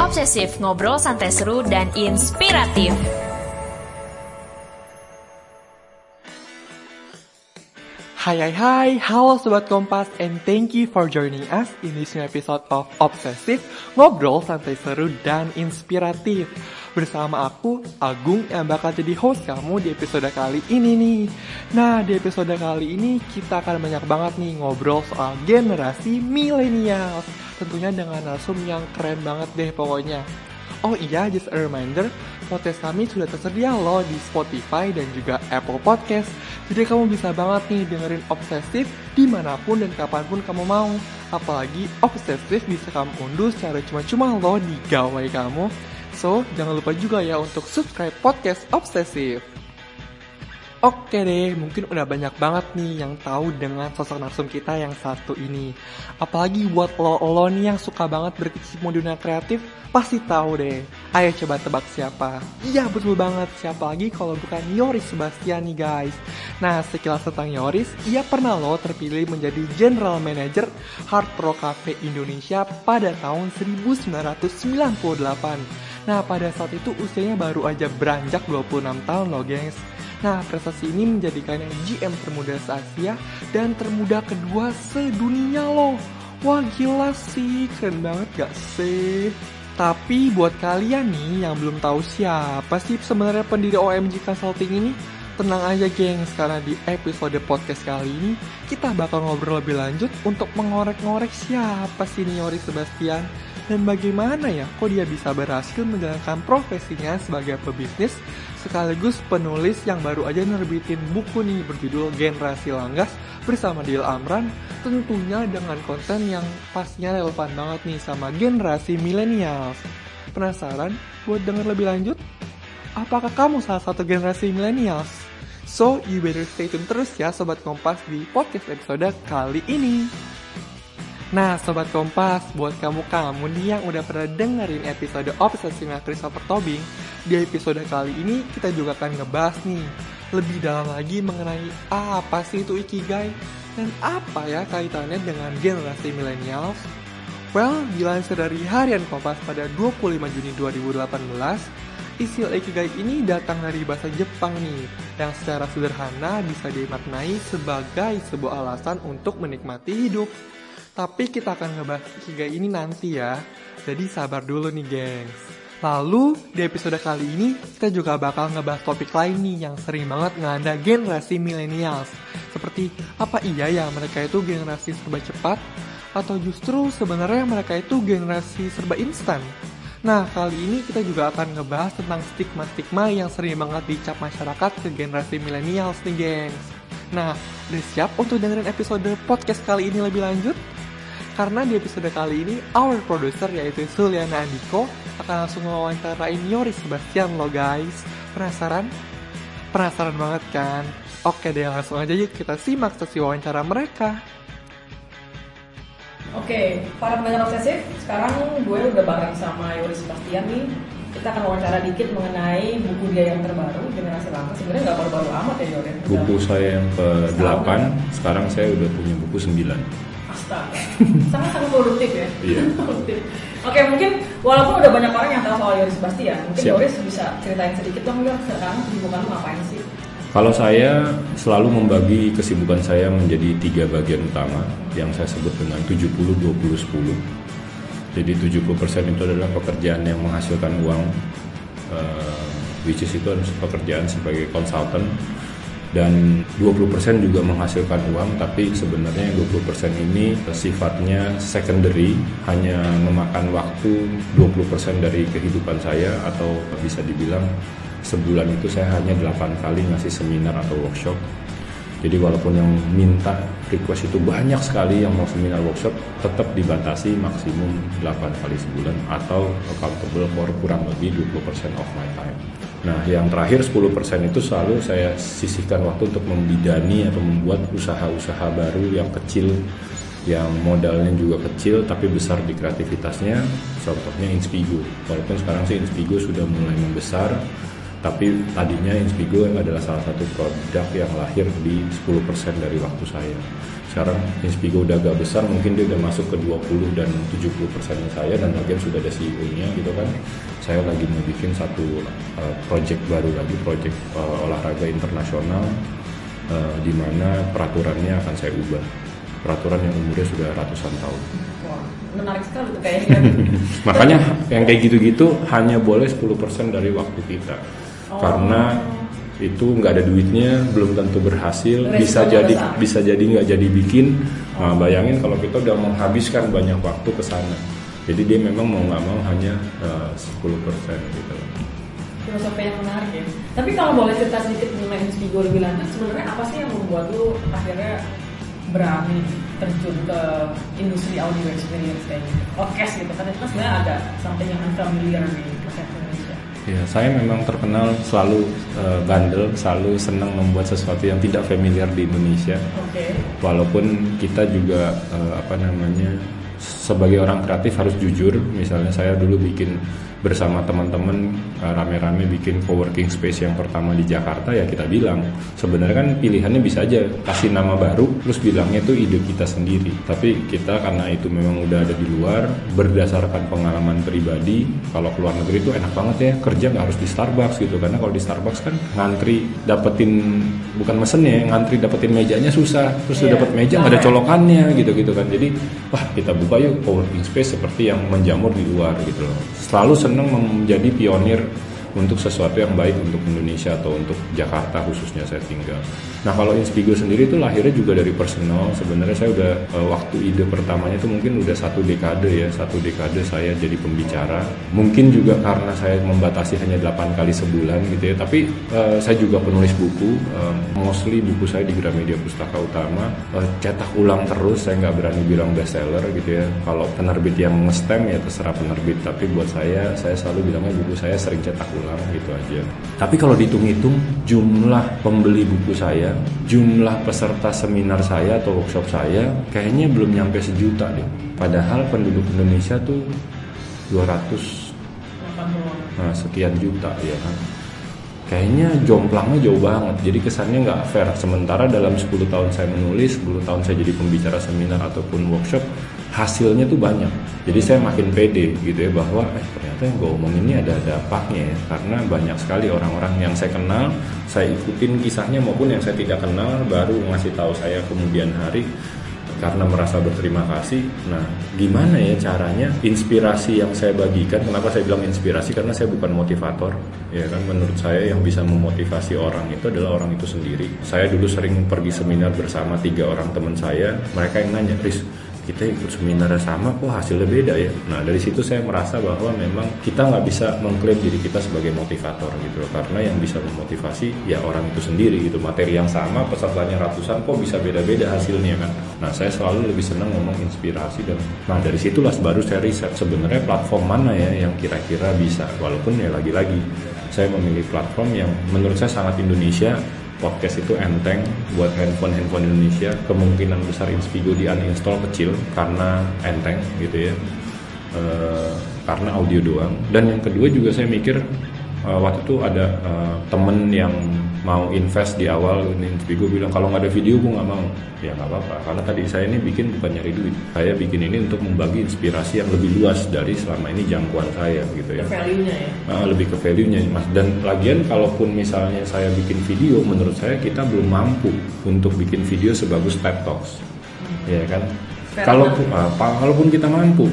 Obsesif, ngobrol santai seru dan inspiratif. Hai hai hai, halo Sobat Kompas and thank you for joining us in this new episode of Obsessive Ngobrol santai seru dan inspiratif. Bersama aku, Agung yang bakal jadi host kamu di episode kali ini nih. Nah di episode kali ini kita akan banyak banget nih ngobrol soal generasi milenial Tentunya dengan narsum yang keren banget deh pokoknya Oh iya, just a reminder, podcast kami sudah tersedia loh di Spotify dan juga Apple Podcast. Jadi kamu bisa banget nih dengerin Obsesif di mana pun dan kapan pun kamu mau. Apalagi Obsesif bisa kamu unduh secara cuma-cuma loh di gawai kamu. So, jangan lupa juga ya untuk subscribe podcast Obsesif. Oke deh, mungkin udah banyak banget nih yang tahu dengan sosok narsum kita yang satu ini. Apalagi buat lo-lo nih yang suka banget berkecimpung dunia kreatif, pasti tahu deh. Ayo coba tebak siapa? Iya betul banget, siapa lagi kalau bukan Yoris Sebastian nih guys. Nah, sekilas tentang Yoris, ia pernah lo terpilih menjadi General Manager Hard Rock Cafe Indonesia pada tahun 1998. Nah, pada saat itu usianya baru aja beranjak 26 tahun loh gengs. Nah, prestasi ini menjadikannya GM termuda se-Asia dan termuda kedua sedunia loh. Wah gila sih, keren banget gak sih? Tapi buat kalian nih yang belum tahu siapa sih sebenarnya pendiri OMG Consulting ini, tenang aja gengs karena di episode podcast kali ini kita bakal ngobrol lebih lanjut untuk mengorek-ngorek siapa sih Niori Sebastian dan bagaimana ya kok dia bisa berhasil menjalankan profesinya sebagai pebisnis sekaligus penulis yang baru aja nerbitin buku nih berjudul Generasi Langgas bersama Dil Amran tentunya dengan konten yang pastinya relevan banget nih sama generasi milenial. Penasaran buat denger lebih lanjut? Apakah kamu salah satu generasi milenials? So, you better stay tune terus ya Sobat Kompas di podcast episode kali ini. Nah, Sobat Kompas, buat kamu-kamu nih yang udah pernah dengerin episode Obsesinya Christopher Tobing, di episode kali ini kita juga akan ngebahas nih lebih dalam lagi mengenai apa sih itu Ikigai dan apa ya kaitannya dengan generasi millennials. Well, dilansir dari Harian Kompas pada 25 Juni 2018, istilah Ikigai ini datang dari bahasa Jepang nih, yang secara sederhana bisa dimaknai sebagai sebuah alasan untuk menikmati hidup. Tapi kita akan ngebahas Ikigai ini nanti ya. Jadi sabar dulu nih gengs. Lalu di episode kali ini kita juga bakal ngebahas topik lain nih yang sering banget ngada generasi millennials. Seperti apa iya ya mereka itu generasi serba cepat atau justru sebenarnya mereka itu generasi serba instan? Nah, kali ini kita juga akan ngebahas tentang stigma-stigma yang sering banget dicap masyarakat ke generasi millennials nih, gengs. Nah, udah siap untuk dengerin episode podcast kali ini lebih lanjut? Karena di episode kali ini, our producer yaitu Suliana Andiko akan langsung mewawancarain Yoris Sebastian lo guys. Penasaran? Penasaran banget kan? Oke deh langsung aja yuk kita simak sesi wawancara mereka. Oke, para pendengar obsesif, sekarang gue udah bareng sama Yoris Sebastian nih. Kita akan wawancara dikit mengenai buku dia yang terbaru, Generasi Lama. Sebenarnya nggak baru-baru amat ya, Yoris. Buku saya yang ke-8, sekarang saya udah punya buku 9. Astaga, sangat-sangat produktif ya. Iya. produktif. Oke, mungkin walaupun udah banyak orang yang tahu soal Yoris Sebastian, mungkin Siap. Yoris bisa ceritain sedikit dong, Yor, sekarang kesibukan lu ngapain sih? Kalau saya selalu membagi kesibukan saya menjadi tiga bagian utama yang saya sebut dengan 70 20 10. Jadi 70% itu adalah pekerjaan yang menghasilkan uang eh, which is itu pekerjaan sebagai konsultan dan 20% juga menghasilkan uang tapi sebenarnya yang 20% ini sifatnya secondary hanya memakan waktu 20% dari kehidupan saya atau bisa dibilang sebulan itu saya hanya 8 kali ngasih seminar atau workshop jadi walaupun yang minta request itu banyak sekali yang mau seminar workshop tetap dibatasi maksimum 8 kali sebulan atau accountable for kurang lebih 20% of my time. Nah yang terakhir 10% itu selalu saya sisihkan waktu untuk membidani atau membuat usaha-usaha baru yang kecil yang modalnya juga kecil tapi besar di kreativitasnya. Contohnya Inspigo. Walaupun sekarang sih Inspigo sudah mulai membesar tapi tadinya Inspigo adalah salah satu produk yang lahir di 10% dari waktu saya sekarang Inspigo udah agak besar mungkin dia udah masuk ke 20 dan 70 persennya saya dan lagian sudah ada CEO-nya gitu kan saya lagi mau bikin satu uh, project baru lagi project uh, olahraga internasional uh, di mana peraturannya akan saya ubah peraturan yang umurnya sudah ratusan tahun Wah, menarik sekali tuh kayaknya. makanya yang kayak gitu-gitu hanya boleh 10% dari waktu kita Oh. karena itu nggak ada duitnya belum tentu berhasil Resiko bisa jadi besar. bisa jadi nggak jadi bikin nah, bayangin kalau kita udah menghabiskan banyak waktu ke sana jadi dia memang mau nggak mau hanya eh, 10% gitu Filosofi yang menarik ya. Tapi kalau boleh cerita sedikit mengenai Inspigo lebih lanjut, sebenarnya apa sih yang membuat lu akhirnya berani terjun ke industri audio experience kayak gitu? Podcast gitu kan itu kan sebenarnya ada something yang unfamiliar Indonesia. Ya, saya memang terkenal selalu eh, bandel, selalu senang membuat sesuatu yang tidak familiar di Indonesia. Oke. walaupun kita juga eh, apa namanya sebagai orang kreatif harus jujur misalnya saya dulu bikin bersama teman-teman eh, rame-rame bikin coworking space yang pertama di Jakarta ya kita bilang sebenarnya kan pilihannya bisa aja kasih nama baru terus bilangnya itu ide kita sendiri. Tapi kita karena itu memang udah ada di luar berdasarkan pengalaman pribadi kalau keluar negeri itu enak banget ya kerja nggak harus di Starbucks gitu. Karena kalau di Starbucks kan ngantri dapetin bukan mesennya ngantri dapetin mejanya susah terus udah dapet meja nggak ada capek. colokannya gitu-gitu kan. Jadi wah kita buka yuk coworking space seperti yang menjamur di luar gitu loh. Selalu senang menjadi pionir untuk sesuatu yang baik untuk Indonesia atau untuk Jakarta khususnya saya tinggal. Nah kalau Inspigo sendiri itu lahirnya juga dari personal. Sebenarnya saya udah eh, waktu ide pertamanya itu mungkin udah satu dekade ya, satu dekade saya jadi pembicara. Mungkin juga karena saya membatasi hanya 8 kali sebulan gitu ya. Tapi eh, saya juga penulis buku, mostly buku saya di Gramedia Pustaka Utama. Eh, cetak ulang terus, saya nggak berani bilang bestseller gitu ya. Kalau penerbit yang nge-stem ya terserah penerbit. Tapi buat saya, saya selalu bilangnya buku saya sering cetak ulang gitu aja. Tapi kalau dihitung-hitung jumlah pembeli buku saya, jumlah peserta seminar saya atau workshop saya, kayaknya belum nyampe sejuta deh. Padahal penduduk Indonesia tuh 200 nah, sekian juta ya kan kayaknya jomplangnya jauh banget jadi kesannya nggak fair sementara dalam 10 tahun saya menulis 10 tahun saya jadi pembicara seminar ataupun workshop hasilnya tuh banyak jadi saya makin pede gitu ya bahwa eh ternyata yang gue omongin ini ada dampaknya ya karena banyak sekali orang-orang yang saya kenal saya ikutin kisahnya maupun yang saya tidak kenal baru ngasih tahu saya kemudian hari karena merasa berterima kasih. Nah, gimana ya caranya inspirasi yang saya bagikan? Kenapa saya bilang inspirasi? Karena saya bukan motivator, ya kan? Menurut saya yang bisa memotivasi orang itu adalah orang itu sendiri. Saya dulu sering pergi seminar bersama tiga orang teman saya. Mereka yang nanya, Riz, kita ikut seminar sama kok hasilnya beda ya. Nah dari situ saya merasa bahwa memang kita nggak bisa mengklaim diri kita sebagai motivator gitu loh. Karena yang bisa memotivasi ya orang itu sendiri gitu. Materi yang sama pesertanya ratusan kok bisa beda-beda hasilnya kan. Nah saya selalu lebih senang ngomong inspirasi dan nah dari situlah baru saya riset sebenarnya platform mana ya yang kira-kira bisa. Walaupun ya lagi-lagi saya memilih platform yang menurut saya sangat Indonesia podcast itu enteng buat handphone-handphone Indonesia. Kemungkinan besar Inspigo di uninstall kecil karena enteng gitu ya. Eh, karena audio doang. Dan yang kedua juga saya mikir eh, waktu itu ada eh, temen yang mau invest di awal ini Inspigo bilang kalau nggak ada video gue nggak mau. Ya nggak apa-apa karena tadi saya ini bikin bukan nyari duit. Saya bikin ini untuk membagi inspirasi yang lebih luas dari selama ini jangkauan saya gitu ya. Value-nya ya. Uh, lebih ke value-nya mas. Dan lagian kalaupun misalnya saya bikin video menurut saya kita belum mampu untuk bikin video sebagus TED Talks. Ya kan? Kalaupun uh, kalaupun kita mampu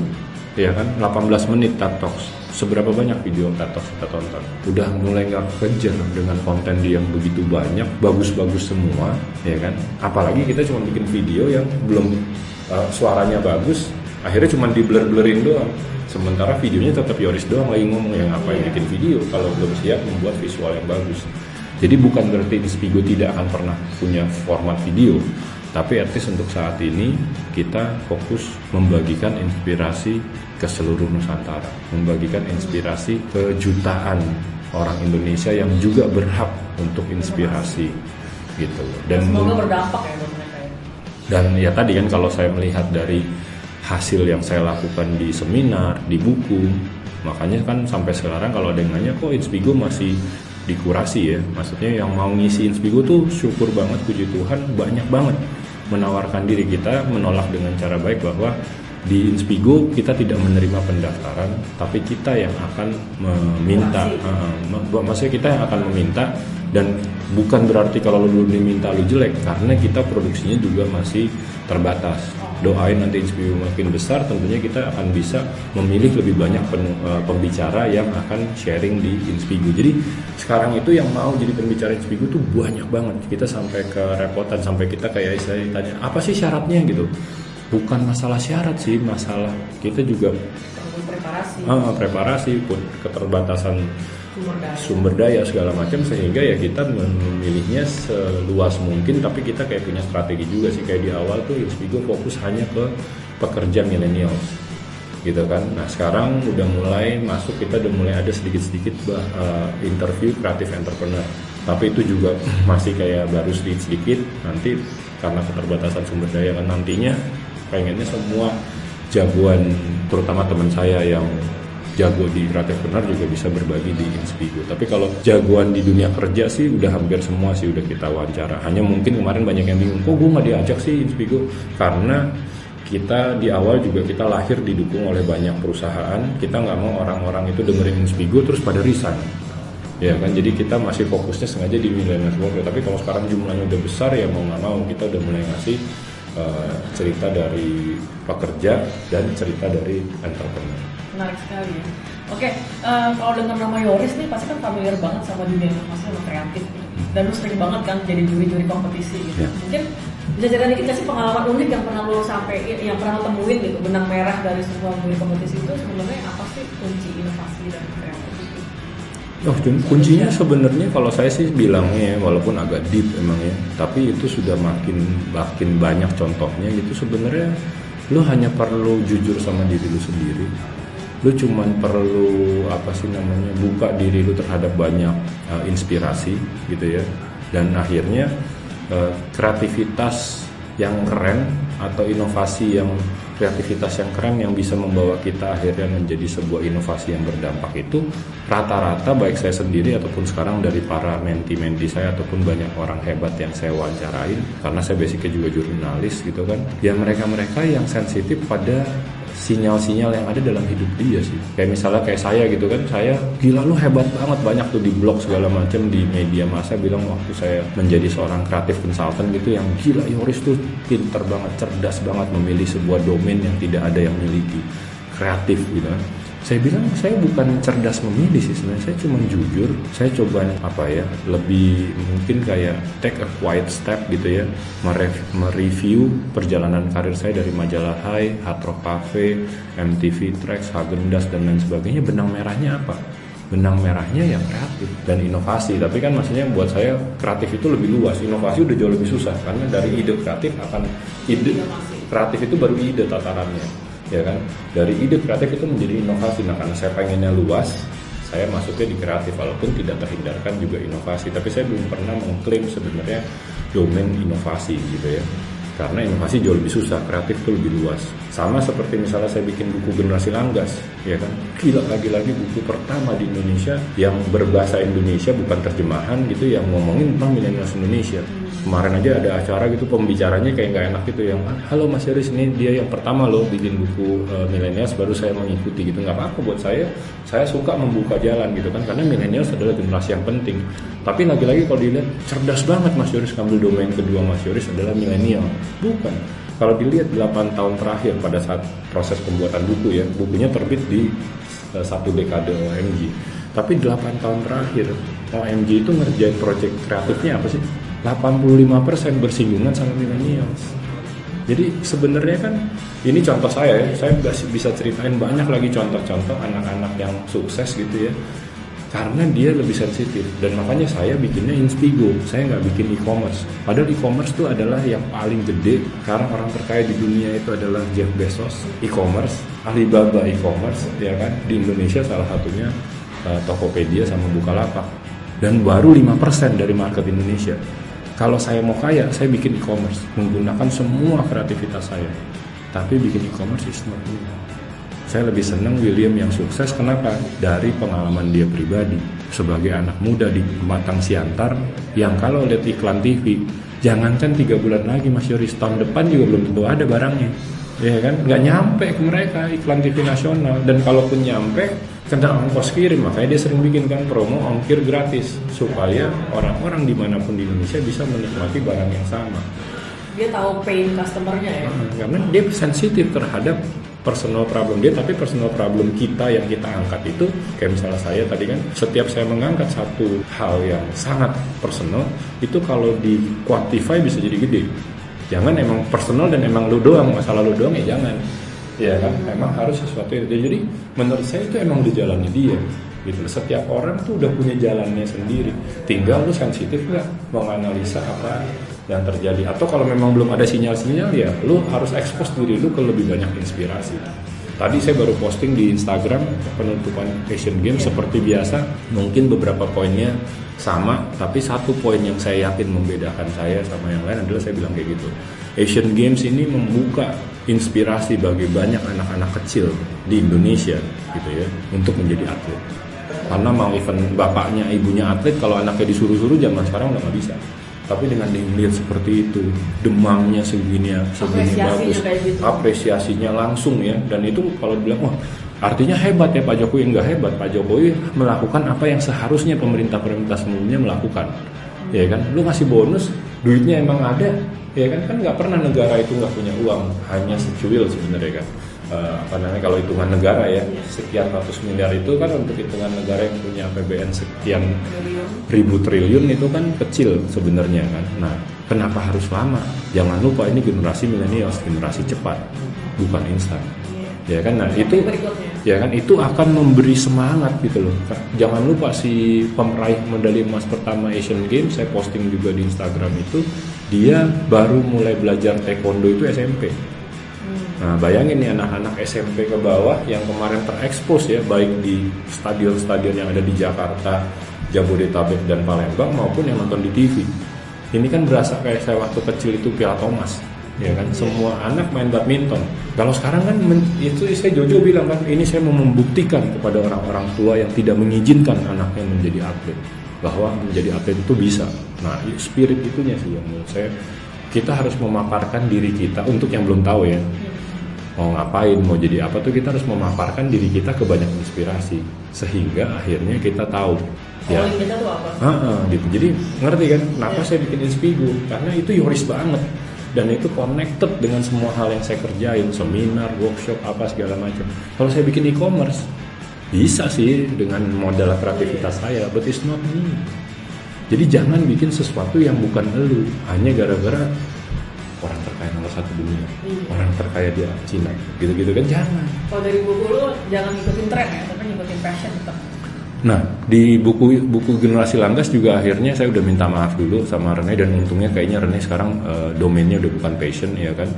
ya kan? 18 menit TED Talks seberapa banyak video Talks kita tonton? Udah mulai nggak kejar dengan konten dia yang begitu banyak bagus-bagus semua ya kan? Apalagi kita cuma bikin video yang belum uh, suaranya bagus akhirnya cuma di blur blurrin doang. Sementara videonya tetap Yoris doang lagi ngomong yang ngapain bikin video kalau belum siap membuat visual yang bagus? Jadi bukan berarti Inspigo tidak akan pernah punya format video tapi at least untuk saat ini kita fokus membagikan inspirasi ke seluruh Nusantara membagikan inspirasi ke jutaan orang Indonesia yang juga berhak untuk inspirasi gitu dan Semoga berdampak ya buat mereka ya. dan ya tadi kan kalau saya melihat dari hasil yang saya lakukan di seminar, di buku, makanya kan sampai sekarang kalau ada yang nanya kok Inspigo masih dikurasi ya, maksudnya yang mau ngisi Inspigo tuh syukur banget puji Tuhan banyak banget. menawarkan diri kita menolak dengan cara baik bahwa di Inspigo kita tidak menerima pendaftaran, tapi kita yang akan meminta, uh, maksudnya kita yang akan meminta dan bukan berarti kalau lu diminta lu jelek karena kita produksinya juga masih terbatas. Doain nanti Inspigo makin besar, tentunya kita akan bisa memilih lebih banyak pen, uh, pembicara yang akan sharing di Inspigo. Jadi sekarang itu yang mau jadi pembicara Inspigo tuh banyak banget. Kita sampai ke repotan sampai kita kayak saya tanya apa sih syaratnya gitu bukan masalah syarat sih masalah kita juga preparasi. Uh, preparasi pun keterbatasan sumber daya. sumber daya segala macam sehingga ya kita memilihnya seluas mungkin tapi kita kayak punya strategi juga sih. Kayak di awal tuh Inspigo fokus hanya ke pekerja milenial gitu kan. Nah sekarang udah mulai masuk kita udah mulai ada sedikit-sedikit uh, interview kreatif entrepreneur. Tapi itu juga masih kayak baru sedikit-sedikit nanti karena keterbatasan sumber daya kan nantinya pengennya semua jagoan terutama teman saya yang jago di kreatif benar juga bisa berbagi di Inspigo. Tapi kalau jagoan di dunia kerja sih udah hampir semua sih udah kita wawancara. Hanya mungkin kemarin banyak yang bingung, kok gue nggak diajak sih Inspigo? Karena kita di awal juga kita lahir didukung oleh banyak perusahaan. Kita nggak mau orang-orang itu dengerin Inspigo terus pada resign. Ya kan, jadi kita masih fokusnya sengaja di millennials world. Tapi kalau sekarang jumlahnya udah besar ya mau nggak mau kita udah mulai ngasih uh, cerita dari pekerja dan cerita dari entrepreneur. Menarik sekali ya. Oke, uh, kalau dengar nama Yoris nih pasti kan familiar banget sama dunia inovasi sama kreatif. Dan lu sering banget kan jadi juri-juri kompetisi gitu. Ya. Mungkin bisa cerita dikit kasih pengalaman unik yang pernah lo sampai yang pernah lo temuin gitu benang merah dari semua juri kompetisi itu sebenarnya apa sih kunci inovasi dan? Oh, kuncinya sebenarnya kalau saya sih bilangnya ya, walaupun agak deep emang ya, tapi itu sudah makin makin banyak contohnya gitu sebenarnya lu hanya perlu jujur sama diri lu sendiri. Lu cuman perlu apa sih namanya buka diri lu terhadap banyak uh, inspirasi gitu ya. Dan akhirnya uh, kreativitas yang keren atau inovasi yang kreativitas yang keren yang bisa membawa kita akhirnya menjadi sebuah inovasi yang berdampak itu rata-rata baik saya sendiri ataupun sekarang dari para menti-menti saya ataupun banyak orang hebat yang saya wawancarain karena saya basicnya juga jurnalis gitu kan ya mereka-mereka yang sensitif pada sinyal-sinyal yang ada dalam hidup dia sih. Kayak misalnya kayak saya gitu kan, saya gila lu hebat banget banyak tuh di blog segala macam di media masa bilang waktu saya menjadi seorang kreatif consultant gitu yang gila Yoris tuh pinter banget, cerdas banget memilih sebuah domain yang tidak ada yang miliki kreatif gitu kan saya bilang saya bukan cerdas memilih sih sebenarnya saya cuma jujur. Saya coba apa ya lebih mungkin kayak take a quiet step gitu ya mereview perjalanan karir saya dari majalah Hai, Hard Rock Cafe, MTV Tracks, Hagen Dazs dan lain sebagainya benang merahnya apa? Benang merahnya yang kreatif dan inovasi tapi kan maksudnya buat saya kreatif itu lebih luas inovasi udah jauh lebih susah karena dari ide kreatif akan ide kreatif itu baru ide tatarannya ya kan? Dari ide kreatif itu menjadi inovasi. Nah karena saya pengennya luas saya masuknya di kreatif walaupun tidak terhindarkan juga inovasi. Tapi saya belum pernah mengklaim sebenarnya domain inovasi gitu ya. Karena inovasi jauh lebih susah, kreatif itu lebih luas. Sama seperti misalnya saya bikin buku generasi langgas, ya kan? Gila lagi-lagi buku pertama di Indonesia yang berbahasa Indonesia bukan terjemahan gitu, yang ngomongin tentang milenial Indonesia kemarin aja ada acara gitu pembicaranya kayak nggak enak gitu yang halo Mas Yoris ini dia yang pertama loh bikin buku uh, millennials baru saya mengikuti gitu. Nggak apa-apa buat saya. Saya suka membuka jalan gitu kan karena millennials adalah generasi yang penting. Tapi lagi-lagi kalau dilihat cerdas banget Mas Yoris ngambil domain kedua Mas Yoris adalah milenial bukan. Kalau dilihat 8 tahun terakhir pada saat proses pembuatan buku ya bukunya terbit di uh, satu dekade OMG tapi 8 tahun terakhir OMG itu ngerjain project kreatifnya apa sih 85% bersinggungan sama millennials. Jadi sebenarnya kan ini contoh saya ya, saya bisa ceritain banyak lagi contoh-contoh anak-anak yang sukses gitu ya. Karena dia lebih sensitif dan makanya saya bikinnya Inspigo, saya nggak bikin e-commerce. Padahal e-commerce itu adalah yang paling gede. Sekarang orang terkaya di dunia itu adalah Jeff Bezos, e-commerce, Alibaba e-commerce, ya kan. Di Indonesia salah satunya uh, Tokopedia sama Bukalapak. Dan baru 5% dari market Indonesia kalau saya mau kaya, saya bikin e-commerce menggunakan semua kreativitas saya. Tapi bikin e-commerce is not Saya lebih senang William yang sukses kenapa? Dari pengalaman dia pribadi sebagai anak muda di Matang Siantar yang kalau lihat iklan TV Jangankan tiga bulan lagi Mas Yoris tahun depan juga belum tentu ada barangnya. Ya kan, nggak nyampe ke mereka iklan TV nasional. Dan kalaupun nyampe kena ongkos kirim. Makanya dia sering bikin kan promo ongkir gratis. Supaya orang-orang di mana pun di Indonesia bisa menikmati barang yang sama. Dia tahu pain customernya ya? Karena dia sensitif terhadap personal problem dia. Tapi personal problem kita yang kita angkat itu kayak misalnya saya tadi kan setiap saya mengangkat satu hal yang sangat personal itu kalau di quantify bisa jadi gede jangan emang personal dan emang lu doang masalah lu doang ya jangan. Ya kan emang harus sesuatu yang jadi menurut saya itu emang dijalani dia gitu setiap orang tuh udah punya jalannya sendiri. Tinggal lu sensitif nggak menganalisa apa yang terjadi. Atau kalau memang belum ada sinyal-sinyal ya lu harus expose diri lu ke lebih banyak inspirasi Tadi saya baru posting di Instagram penutupan Asian Games seperti biasa. Mungkin beberapa poinnya sama, tapi satu poin yang saya yakin membedakan saya sama yang lain adalah saya bilang kayak gitu. Asian Games ini membuka inspirasi bagi banyak anak-anak kecil di Indonesia gitu ya untuk menjadi atlet. Karena mau event bapaknya, ibunya atlet, kalau anaknya disuruh-suruh zaman sekarang udah nggak bisa tapi dengan dilihat seperti itu demamnya segini segini bagus gitu. apresiasinya langsung ya. Dan itu kalau bilang wah artinya hebat ya Pak Jokowi. Enggak hebat Pak Jokowi melakukan apa yang seharusnya pemerintah-pemerintah sebelumnya melakukan. Ya kan? Lu ngasih bonus duitnya emang ada ya kan? Kan nggak pernah negara itu nggak punya uang hanya secuil sebenarnya kan uh, apa namanya kalau hitungan negara ya sekian ratus miliar itu kan untuk hitungan negara yang punya APBN sekian ribu triliun itu kan kecil sebenarnya kan. Nah, kenapa harus lama? Jangan lupa ini generasi milenial, generasi cepat, bukan instan. Ya kan, nah itu ya kan itu akan memberi semangat gitu loh. Jangan lupa si pemeraih medali emas pertama Asian Games saya posting juga di Instagram itu dia baru mulai belajar taekwondo itu SMP Nah, bayangin nih anak-anak SMP ke bawah yang kemarin terekspos ya, baik di stadion-stadion yang ada di Jakarta, Jabodetabek dan Palembang maupun yang nonton di TV. Ini kan berasa kayak saya waktu kecil itu Piala Thomas, ya kan semua anak main badminton. Kalau sekarang kan itu saya Jojo bilang kan ini saya mau membuktikan kepada orang-orang tua yang tidak mengizinkan anaknya menjadi atlet bahwa menjadi atlet itu bisa. Nah, spirit itunya sih yang menurut saya kita harus memaparkan diri kita untuk yang belum tahu ya mau ngapain mau jadi apa tuh kita harus memaparkan diri kita ke banyak inspirasi sehingga akhirnya kita tahu ya. Kita tuh apa? Uh, uh, gitu. Jadi ngerti kan? Kenapa yeah. saya bikin inspigo? Karena itu yoris banget. Dan itu connected dengan semua hal yang saya kerjain seminar workshop apa segala macam. Kalau saya bikin e-commerce bisa sih dengan modal kreativitas saya but it's not me. Jadi jangan bikin sesuatu yang bukan elu. Hanya gara-gara nomor satu dunia iya. orang terkaya di Cina gitu-gitu kan jangan kalau dari buku lu jangan ngikutin tren ya tapi ngikutin passion tetap Nah, di buku buku generasi Langgas juga akhirnya saya udah minta maaf dulu sama Rene dan untungnya kayaknya Rene sekarang uh, domainnya udah bukan passion ya kan.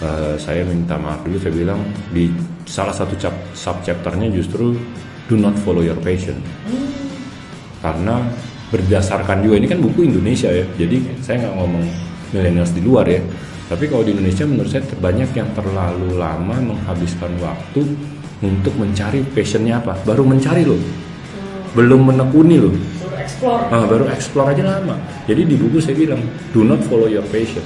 Uh, saya minta maaf dulu saya bilang di salah satu cap, sub chapternya justru do not follow your passion. Hmm. Karena berdasarkan juga ini kan buku Indonesia ya. Jadi saya nggak ngomong millennials di luar ya tapi kalau di Indonesia menurut saya banyak yang terlalu lama menghabiskan waktu untuk mencari passionnya apa? Baru mencari loh. Hmm. belum menekuni loh. Baru explore. Nah, baru explore aja lama. Jadi di buku saya bilang do not follow your passion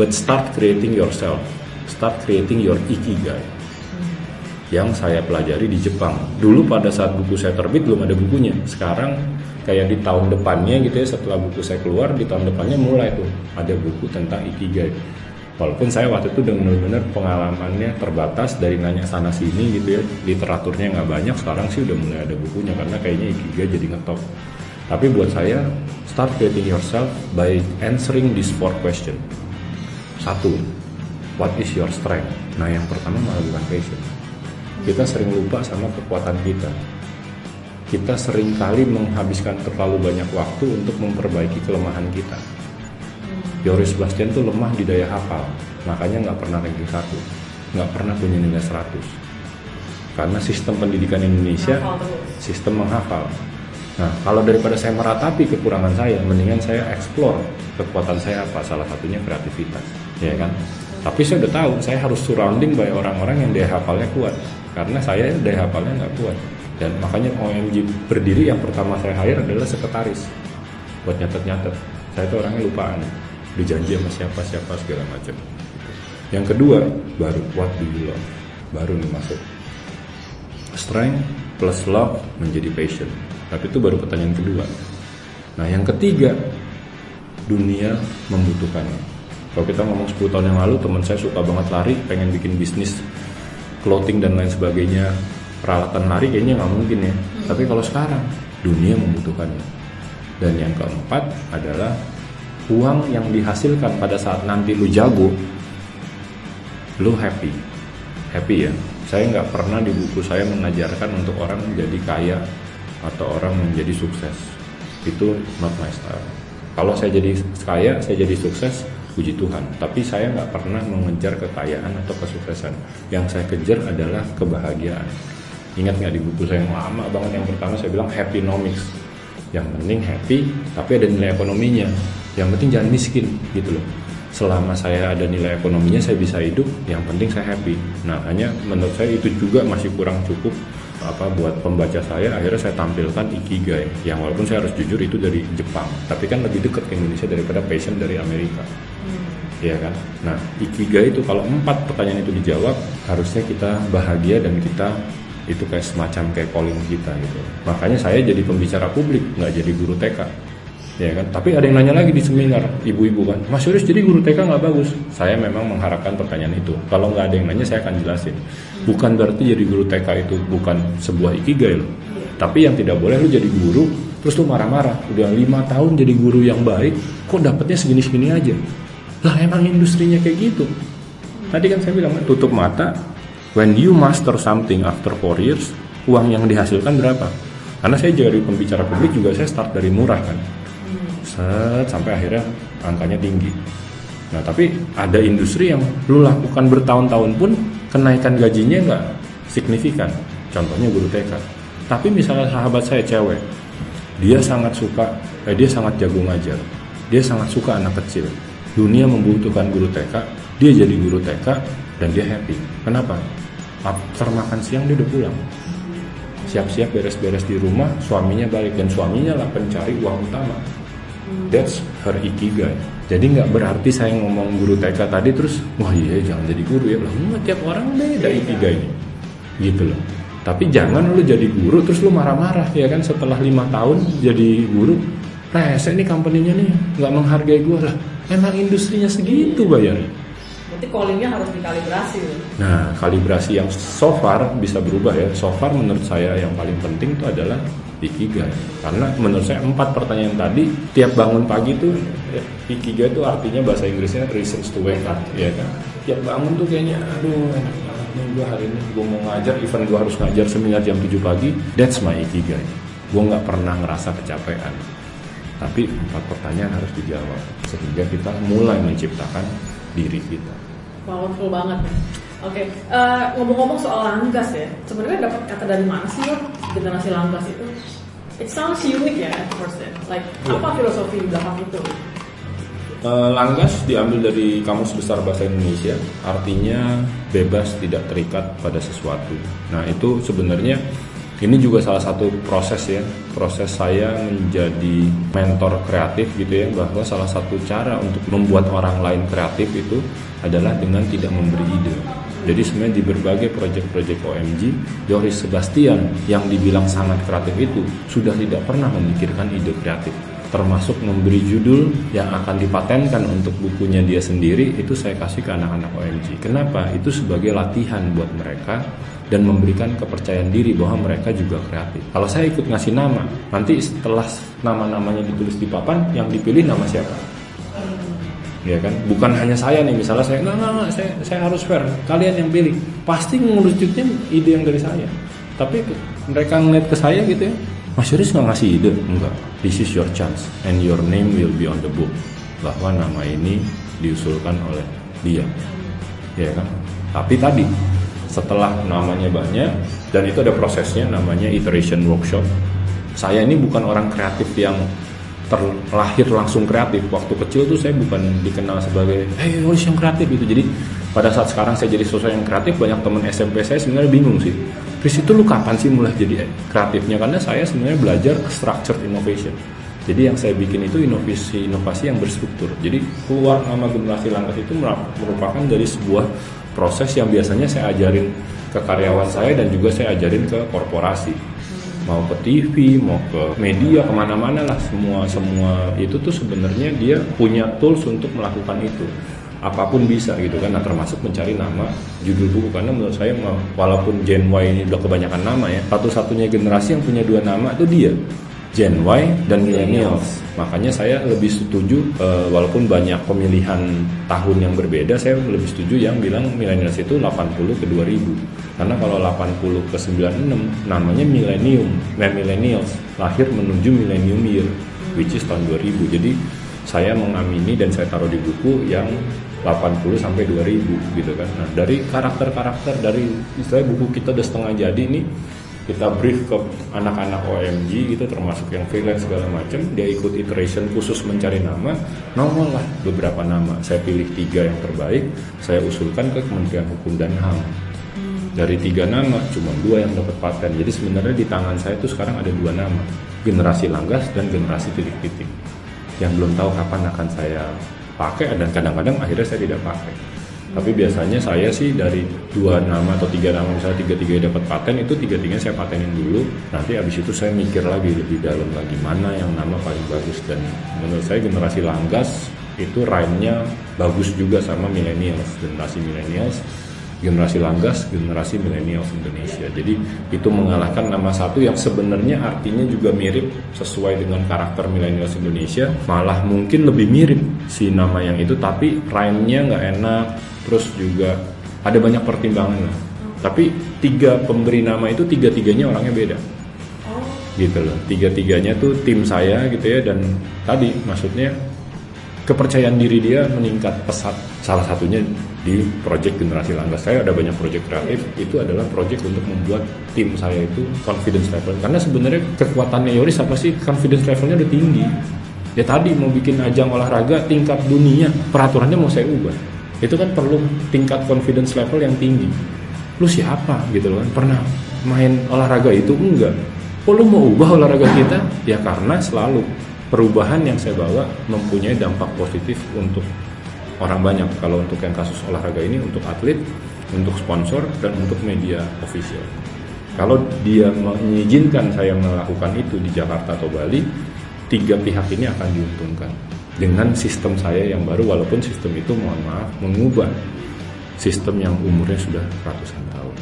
but start creating yourself. Start creating your ikigai. Hmm. yang saya pelajari di Jepang. Dulu pada saat buku saya terbit belum ada bukunya. Sekarang kayak di tahun depannya gitu ya setelah buku saya keluar di tahun depannya mulai tuh ada buku tentang ikigai walaupun saya waktu itu benar-benar pengalamannya terbatas dari nanya sana sini gitu ya. Literaturnya nggak banyak sekarang sih udah mulai ada bukunya karena kayaknya ikigai jadi ngetop tapi buat saya start creating yourself by answering this four question satu what is your strength? Nah yang pertama malah bukan passion. Kita sering lupa sama kekuatan kita. Kita sering kali menghabiskan terlalu banyak waktu untuk memperbaiki kelemahan kita. Yoris Bastian tuh lemah di daya hafal, makanya nggak pernah ranking satu, nggak pernah punya nilai 100. Karena sistem pendidikan Indonesia, sistem menghafal. Nah, kalau daripada saya meratapi kekurangan saya, mendingan saya explore kekuatan saya apa, salah satunya kreativitas, ya kan? Tapi saya udah tahu, saya harus surrounding by orang-orang yang daya hafalnya kuat, karena saya daya hafalnya nggak kuat. Dan makanya OMG berdiri yang pertama saya hire adalah sekretaris. Buat nyatet-nyatet. Saya itu orangnya lupaan udah janji sama siapa siapa segala macam. Yang kedua baru what do you love? Baru nih masuk. Strength plus love menjadi passion. Tapi itu baru pertanyaan kedua. Nah yang ketiga dunia membutuhkannya. Kalau kita ngomong 10 tahun yang lalu teman saya suka banget lari pengen bikin bisnis clothing dan lain sebagainya. Peralatan lari kayaknya nggak mungkin ya. Tapi kalau sekarang dunia membutuhkannya. Dan yang keempat adalah uang yang dihasilkan pada saat nanti lu jago lu happy. Happy ya. Saya nggak pernah di buku saya mengajarkan untuk orang menjadi kaya atau orang menjadi sukses. Itu not my style. Kalau saya jadi kaya saya jadi sukses puji Tuhan. Tapi saya nggak pernah mengejar kekayaan atau kesuksesan. Yang saya kejar adalah kebahagiaan. Ingat nggak di buku saya yang lama banget yang pertama saya bilang happy nomics. Yang penting happy tapi ada nilai ekonominya yang penting jangan miskin gitu loh. Selama saya ada nilai ekonominya saya bisa hidup yang penting saya happy. Nah hanya menurut saya itu juga masih kurang cukup apa buat pembaca saya. Akhirnya saya tampilkan ikigai yang walaupun saya harus jujur itu dari Jepang. Tapi kan lebih dekat ke Indonesia daripada passion dari Amerika. Ya kan? Nah ikigai itu kalau empat pertanyaan itu dijawab harusnya kita bahagia dan kita itu kayak semacam kayak calling kita gitu. Makanya saya jadi pembicara publik nggak jadi guru TK ya kan? Tapi ada yang nanya lagi di seminar ibu-ibu kan. Mas Yuris jadi guru TK nggak bagus? Saya memang mengharapkan pertanyaan itu. Kalau nggak ada yang nanya saya akan jelasin. Bukan berarti jadi guru TK itu bukan sebuah ikigai loh. Tapi yang tidak boleh lu jadi guru terus lu marah-marah. Udah lima tahun jadi guru yang baik kok dapetnya segini-segini aja? Lah emang industrinya kayak gitu. Tadi kan saya bilang tutup mata when you master something after four years uang yang dihasilkan berapa? Karena saya jadi pembicara publik juga saya start dari murah kan set sampai akhirnya angkanya tinggi. Nah tapi ada industri yang lu lakukan bertahun-tahun pun kenaikan gajinya nggak signifikan. Contohnya guru TK. Tapi misalnya sahabat saya cewek, dia sangat suka, eh, dia sangat jago ngajar, dia sangat suka anak kecil. Dunia membutuhkan guru TK, dia jadi guru TK dan dia happy. Kenapa? After makan siang dia udah pulang. Siap-siap beres-beres di rumah, suaminya balik dan suaminya lah pencari uang utama That's her ikigai. Jadi nggak berarti saya ngomong guru TK tadi terus, wah iya jangan jadi guru ya. Lah enggak tiap orang beda ikigainya. Gitu loh. Tapi jangan lu jadi guru terus lu marah-marah ya kan setelah lima tahun jadi guru. Rese nih company-nya nih nggak menghargai gue lah. Emang industrinya segitu bayarnya. Berarti callingnya harus dikalibrasi. Nah, kalibrasi yang so far bisa berubah ya. So far menurut saya yang paling penting itu adalah ikigai. Karena menurut saya empat pertanyaan tadi tiap bangun pagi tuh ya, ikigai itu artinya bahasa Inggrisnya reasons to wake up, ya kan. Tiap bangun tuh kayaknya aduh gue hari ini gue mau ngajar, even gue harus ngajar seminar jam 7 pagi. That's my ikigai. Gue nggak pernah ngerasa kecapean. Tapi empat pertanyaan harus dijawab sehingga kita mulai menciptakan diri kita. Powerful banget Oke, uh, ngomong-ngomong soal langgas ya, sebenarnya dapat kata dari mana sih lo generasi langgas itu? It sounds unique ya at first ya. Like Iya. apa filosofi di belakang itu? Eh, Langgas diambil dari Kamus Besar Bahasa Indonesia, artinya bebas tidak terikat pada sesuatu. Nah itu sebenarnya ini juga salah satu proses ya, proses saya menjadi mentor kreatif gitu ya, bahwa salah satu cara untuk membuat orang lain kreatif itu adalah dengan tidak memberi ide. Jadi sebenarnya di berbagai proyek-proyek OMG, Yoris Sebastian yang dibilang sangat kreatif itu sudah tidak pernah memikirkan ide kreatif termasuk memberi judul yang akan dipatenkan untuk bukunya dia sendiri itu saya kasih ke anak-anak OMG. Kenapa? Itu sebagai latihan buat mereka dan memberikan kepercayaan diri bahwa mereka juga kreatif. Kalau saya ikut ngasih nama, nanti setelah nama-namanya ditulis di papan, yang dipilih nama siapa? Ya kan, bukan hanya saya nih. Misalnya saya nggak nggak saya saya harus fair. Kalian yang pilih, pasti ngerucutnya ide yang dari saya. Tapi mereka ngeliat ke saya gitu ya, Mas Yuris nggak ngasih ide, enggak. This is your chance and your name will be on the book. Bahwa nama ini diusulkan oleh dia, ya kan. Tapi tadi setelah namanya banyak dan itu ada prosesnya namanya iteration workshop. Saya ini bukan orang kreatif yang terlahir langsung kreatif. Waktu kecil tuh saya bukan dikenal sebagai hey Yoris yang kreatif gitu. Jadi pada saat sekarang saya jadi sosok yang kreatif, banyak teman SMP saya sebenarnya bingung sih. Chris itu lu kapan sih mulai jadi kreatifnya? Karena saya sebenarnya belajar structured innovation. Jadi yang saya bikin itu inovasi-inovasi yang berstruktur. Jadi keluar nama generasi langgas itu merupakan dari sebuah proses yang biasanya saya ajarin ke karyawan saya dan juga saya ajarin ke korporasi. Mau ke TV, mau ke media, ke mana-mana lah. Semua semua itu tuh sebenarnya dia punya tools untuk melakukan itu. Apa pun bisa gitu kan nah termasuk mencari nama judul buku. Karena menurut saya walaupun Gen Y ini udah kebanyakan nama ya satu-satunya generasi yang punya dua nama itu dia Gen Y dan Millennials. Makanya saya lebih setuju uh, walaupun banyak pemilihan tahun yang berbeda, saya lebih setuju yang bilang Millennials itu 80 ke 2000. Karena kalau 80 ke 96 namanya Millennium, nah Millennials lahir menuju Millennium Year which is tahun 2000. Jadi saya mengamini dan saya taruh di buku yang 80 sampai 2000 gitu kan. Nah, dari karakter-karakter dari istilah buku kita udah setengah jadi nih kita brief ke anak-anak OMG gitu termasuk yang freelance segala macam dia ikut iteration khusus mencari nama. Nongol lah beberapa nama. Saya pilih tiga yang terbaik. Saya usulkan ke Kementerian Hukum dan HAM. Dari tiga nama cuma dua yang dapat paten. Jadi sebenarnya di tangan saya itu sekarang ada dua nama. Generasi langgas dan generasi titik-titik. Yang belum tahu kapan akan saya pakai dan kadang-kadang akhirnya saya tidak pakai tapi biasanya saya sih dari dua nama atau tiga nama misalnya tiga tiga dapat paten itu tiga tiga saya patenin dulu. Nanti abis itu saya mikir lagi lebih dalam lagi mana yang nama paling bagus dan menurut saya generasi Langgas itu rhyme-nya bagus juga sama millennials generasi millennials generasi Langgas, generasi millennials Indonesia. Jadi itu mengalahkan nama satu yang sebenarnya artinya juga mirip sesuai dengan karakter millennials Indonesia. Malah mungkin lebih mirip si nama yang itu, tapi rhyme-nya nggak enak, terus juga ada banyak pertimbangan lah. Tapi tiga pemberi nama itu tiga-tiganya orangnya beda. Gitu loh. Tiga-tiganya tuh tim saya gitu ya dan tadi maksudnya kepercayaan diri dia meningkat pesat. Salah satunya di project generasi langgas saya ada banyak project kreatif itu adalah project untuk membuat tim saya itu confidence level karena sebenarnya kekuatannya Yoris apa sih confidence levelnya udah tinggi ya tadi mau bikin ajang olahraga tingkat dunia peraturannya mau saya ubah itu kan perlu tingkat confidence level yang tinggi. Lu siapa? Gitu loh kan. Pernah main olahraga itu? Enggak. Oh lu mau ubah olahraga kita? Ya karena selalu perubahan yang saya bawa mempunyai dampak positif untuk orang banyak. Kalau untuk yang kasus olahraga ini untuk atlet untuk sponsor dan untuk media official. Kalau dia mengizinkan saya melakukan itu di Jakarta atau Bali tiga pihak ini akan diuntungkan dengan sistem saya yang baru walaupun sistem itu mohon maaf mengubah sistem yang umurnya sudah ratusan tahun.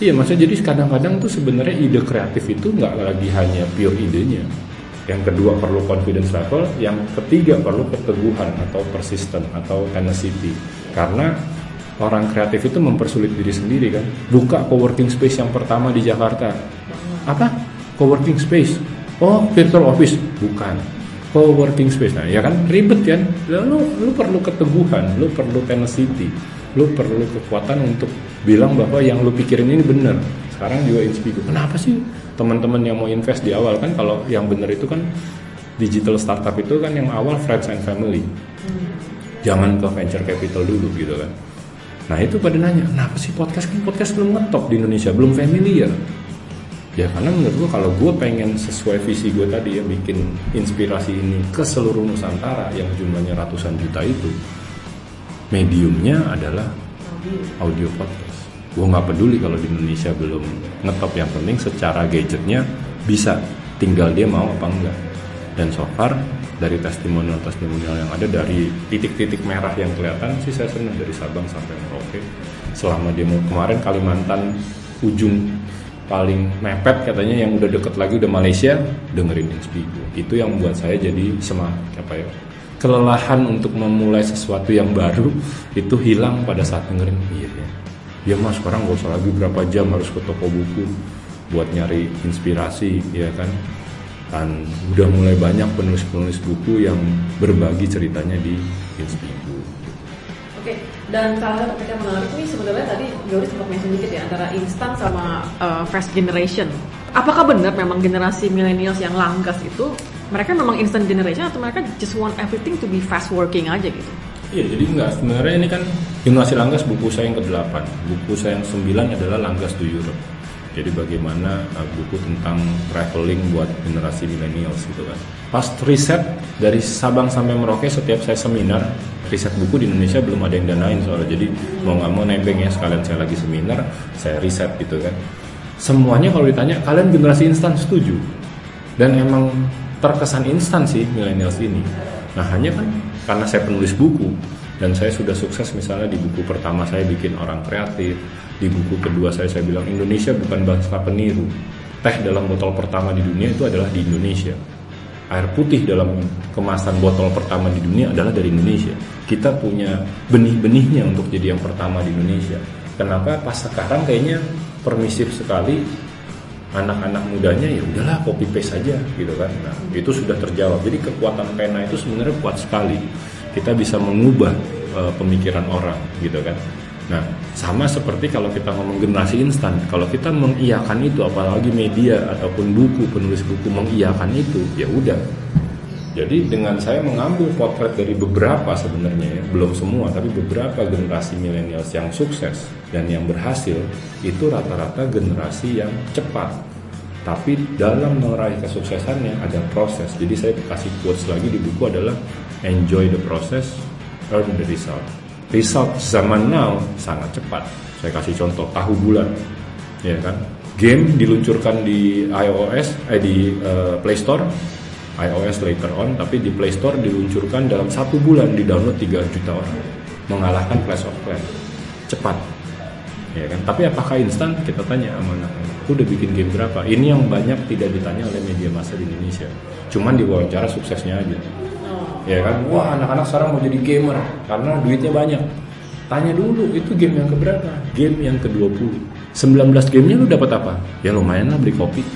Iya, maksudnya jadi kadang-kadang tuh sebenarnya ide kreatif itu nggak lagi hanya pure idenya. Yang kedua perlu confidence level, yang ketiga perlu keteguhan atau persisten atau tenacity. Karena orang kreatif itu mempersulit diri sendiri kan. Buka coworking space yang pertama di Jakarta. Apa? Coworking space. Oh, virtual office. Bukan co-working space. Nah, ya kan ribet kan? Lu, lu perlu keteguhan, lu perlu tenacity, lu perlu kekuatan untuk bilang bahwa yang lu pikirin ini benar. Sekarang juga Inspigo. Kenapa sih teman-teman yang mau invest di awal kan kalau yang benar itu kan digital startup itu kan yang awal friends and family. Jangan ke venture capital dulu gitu kan. Nah itu pada nanya, kenapa sih podcast kan podcast belum ngetop di Indonesia, belum familiar ya karena menurut gue kalau gue pengen sesuai visi gue tadi ya bikin inspirasi ini ke seluruh Nusantara yang jumlahnya ratusan juta itu mediumnya adalah audio podcast. Gue nggak peduli kalau di Indonesia belum ngetop yang penting secara gadgetnya bisa tinggal dia mau apa enggak. Dan so far dari testimonial testimonial yang ada dari titik-titik merah yang kelihatan sih saya senang dari Sabang sampai Merauke. Selama dia kemarin Kalimantan ujung paling mepet katanya yang udah deket lagi udah Malaysia dengerin Inspigo itu yang membuat saya jadi semangat apa ya kelelahan untuk memulai sesuatu yang baru itu hilang pada saat dengerin. Iya ya ya mas sekarang gak usah lagi berapa jam harus ke toko buku buat nyari inspirasi ya kan? Dan udah mulai banyak penulis-penulis buku yang berbagi ceritanya di Inspigo Oke, dan topik yang menarik ini sebenarnya tadi Joris sempat mention dikit ya antara instan sama uh, fast generation. Apakah benar memang generasi millennials yang langkas itu mereka memang instant generation atau mereka just want everything to be fast working aja gitu? Iya, jadi enggak. Sebenarnya ini kan generasi langgas buku saya yang ke-8. Buku saya yang 9 adalah Langgas to Europe. Jadi bagaimana uh, buku tentang traveling buat generasi millennials gitu kan. Pas riset dari Sabang sampai Merauke setiap saya seminar riset buku di Indonesia belum ada yang danain soalnya. Jadi mau nggak mau nebeng ya sekalian saya lagi seminar saya riset gitu kan. Semuanya kalau ditanya kalian generasi instan setuju dan emang terkesan instan sih millennials ini. Nah hanya kan karena saya penulis buku dan saya sudah sukses misalnya di buku pertama saya bikin orang kreatif di buku kedua saya saya bilang Indonesia bukan bangsa peniru teh dalam botol pertama di dunia itu adalah di Indonesia air putih dalam kemasan botol pertama di dunia adalah dari Indonesia. Kita punya benih-benihnya untuk jadi yang pertama di Indonesia. Kenapa? Pas sekarang kayaknya permisif sekali. Anak-anak mudanya ya udahlah copy paste saja gitu kan. Nah itu sudah terjawab. Jadi kekuatan pena itu sebenarnya kuat sekali. Kita bisa mengubah uh, pemikiran orang gitu kan. Nah, sama seperti kalau kita ngomong generasi instan, kalau kita mengiyakan itu apalagi media ataupun buku penulis buku mengiyakan itu, ya udah. Jadi dengan saya mengambil potret dari beberapa sebenarnya ya, belum semua tapi beberapa generasi milenials yang sukses dan yang berhasil itu rata-rata generasi yang cepat. Tapi dalam meraih kesuksesannya ada proses. Jadi saya kasih quotes lagi di buku adalah enjoy the process, earn the result. Result zaman now sangat cepat. Saya kasih contoh tahu bulan, ya kan? Game diluncurkan di iOS, eh di uh, Play Store, iOS later on, tapi di Play Store diluncurkan dalam satu bulan di download 3 juta orang, mengalahkan Clash of Clans. Cepat, ya kan? Tapi apakah instan? Kita tanya sama anak-anak. Udah bikin game berapa? Ini yang banyak tidak ditanya oleh media massa di Indonesia. Cuman di wawancara suksesnya aja ya kan? Wah anak-anak sekarang mau jadi gamer karena duitnya banyak. Tanya dulu itu game yang keberapa? Game yang ke-20 19 gamenya lu dapat apa? Ya lumayan lah beli kopi.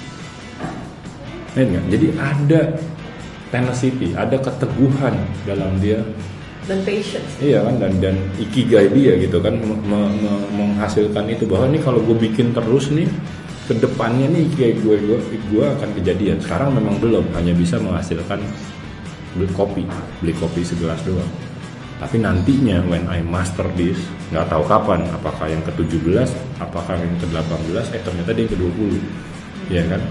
Enggak? jadi ada tenacity ada keteguhan dalam dia. Dan patience. Iya kan? Dan dan ikigai dia gitu kan me, me, menghasilkan itu bahwa nih kalau gue bikin terus nih ke depannya nih ikigai gue gue gue akan kejadian. Sekarang memang belum hanya bisa menghasilkan beli kopi. Beli kopi segelas doang. Tapi nantinya when I master this nggak tahu kapan. Apakah yang ke-17 apakah yang ke-18 eh ternyata dia yang ke-20 ya kan?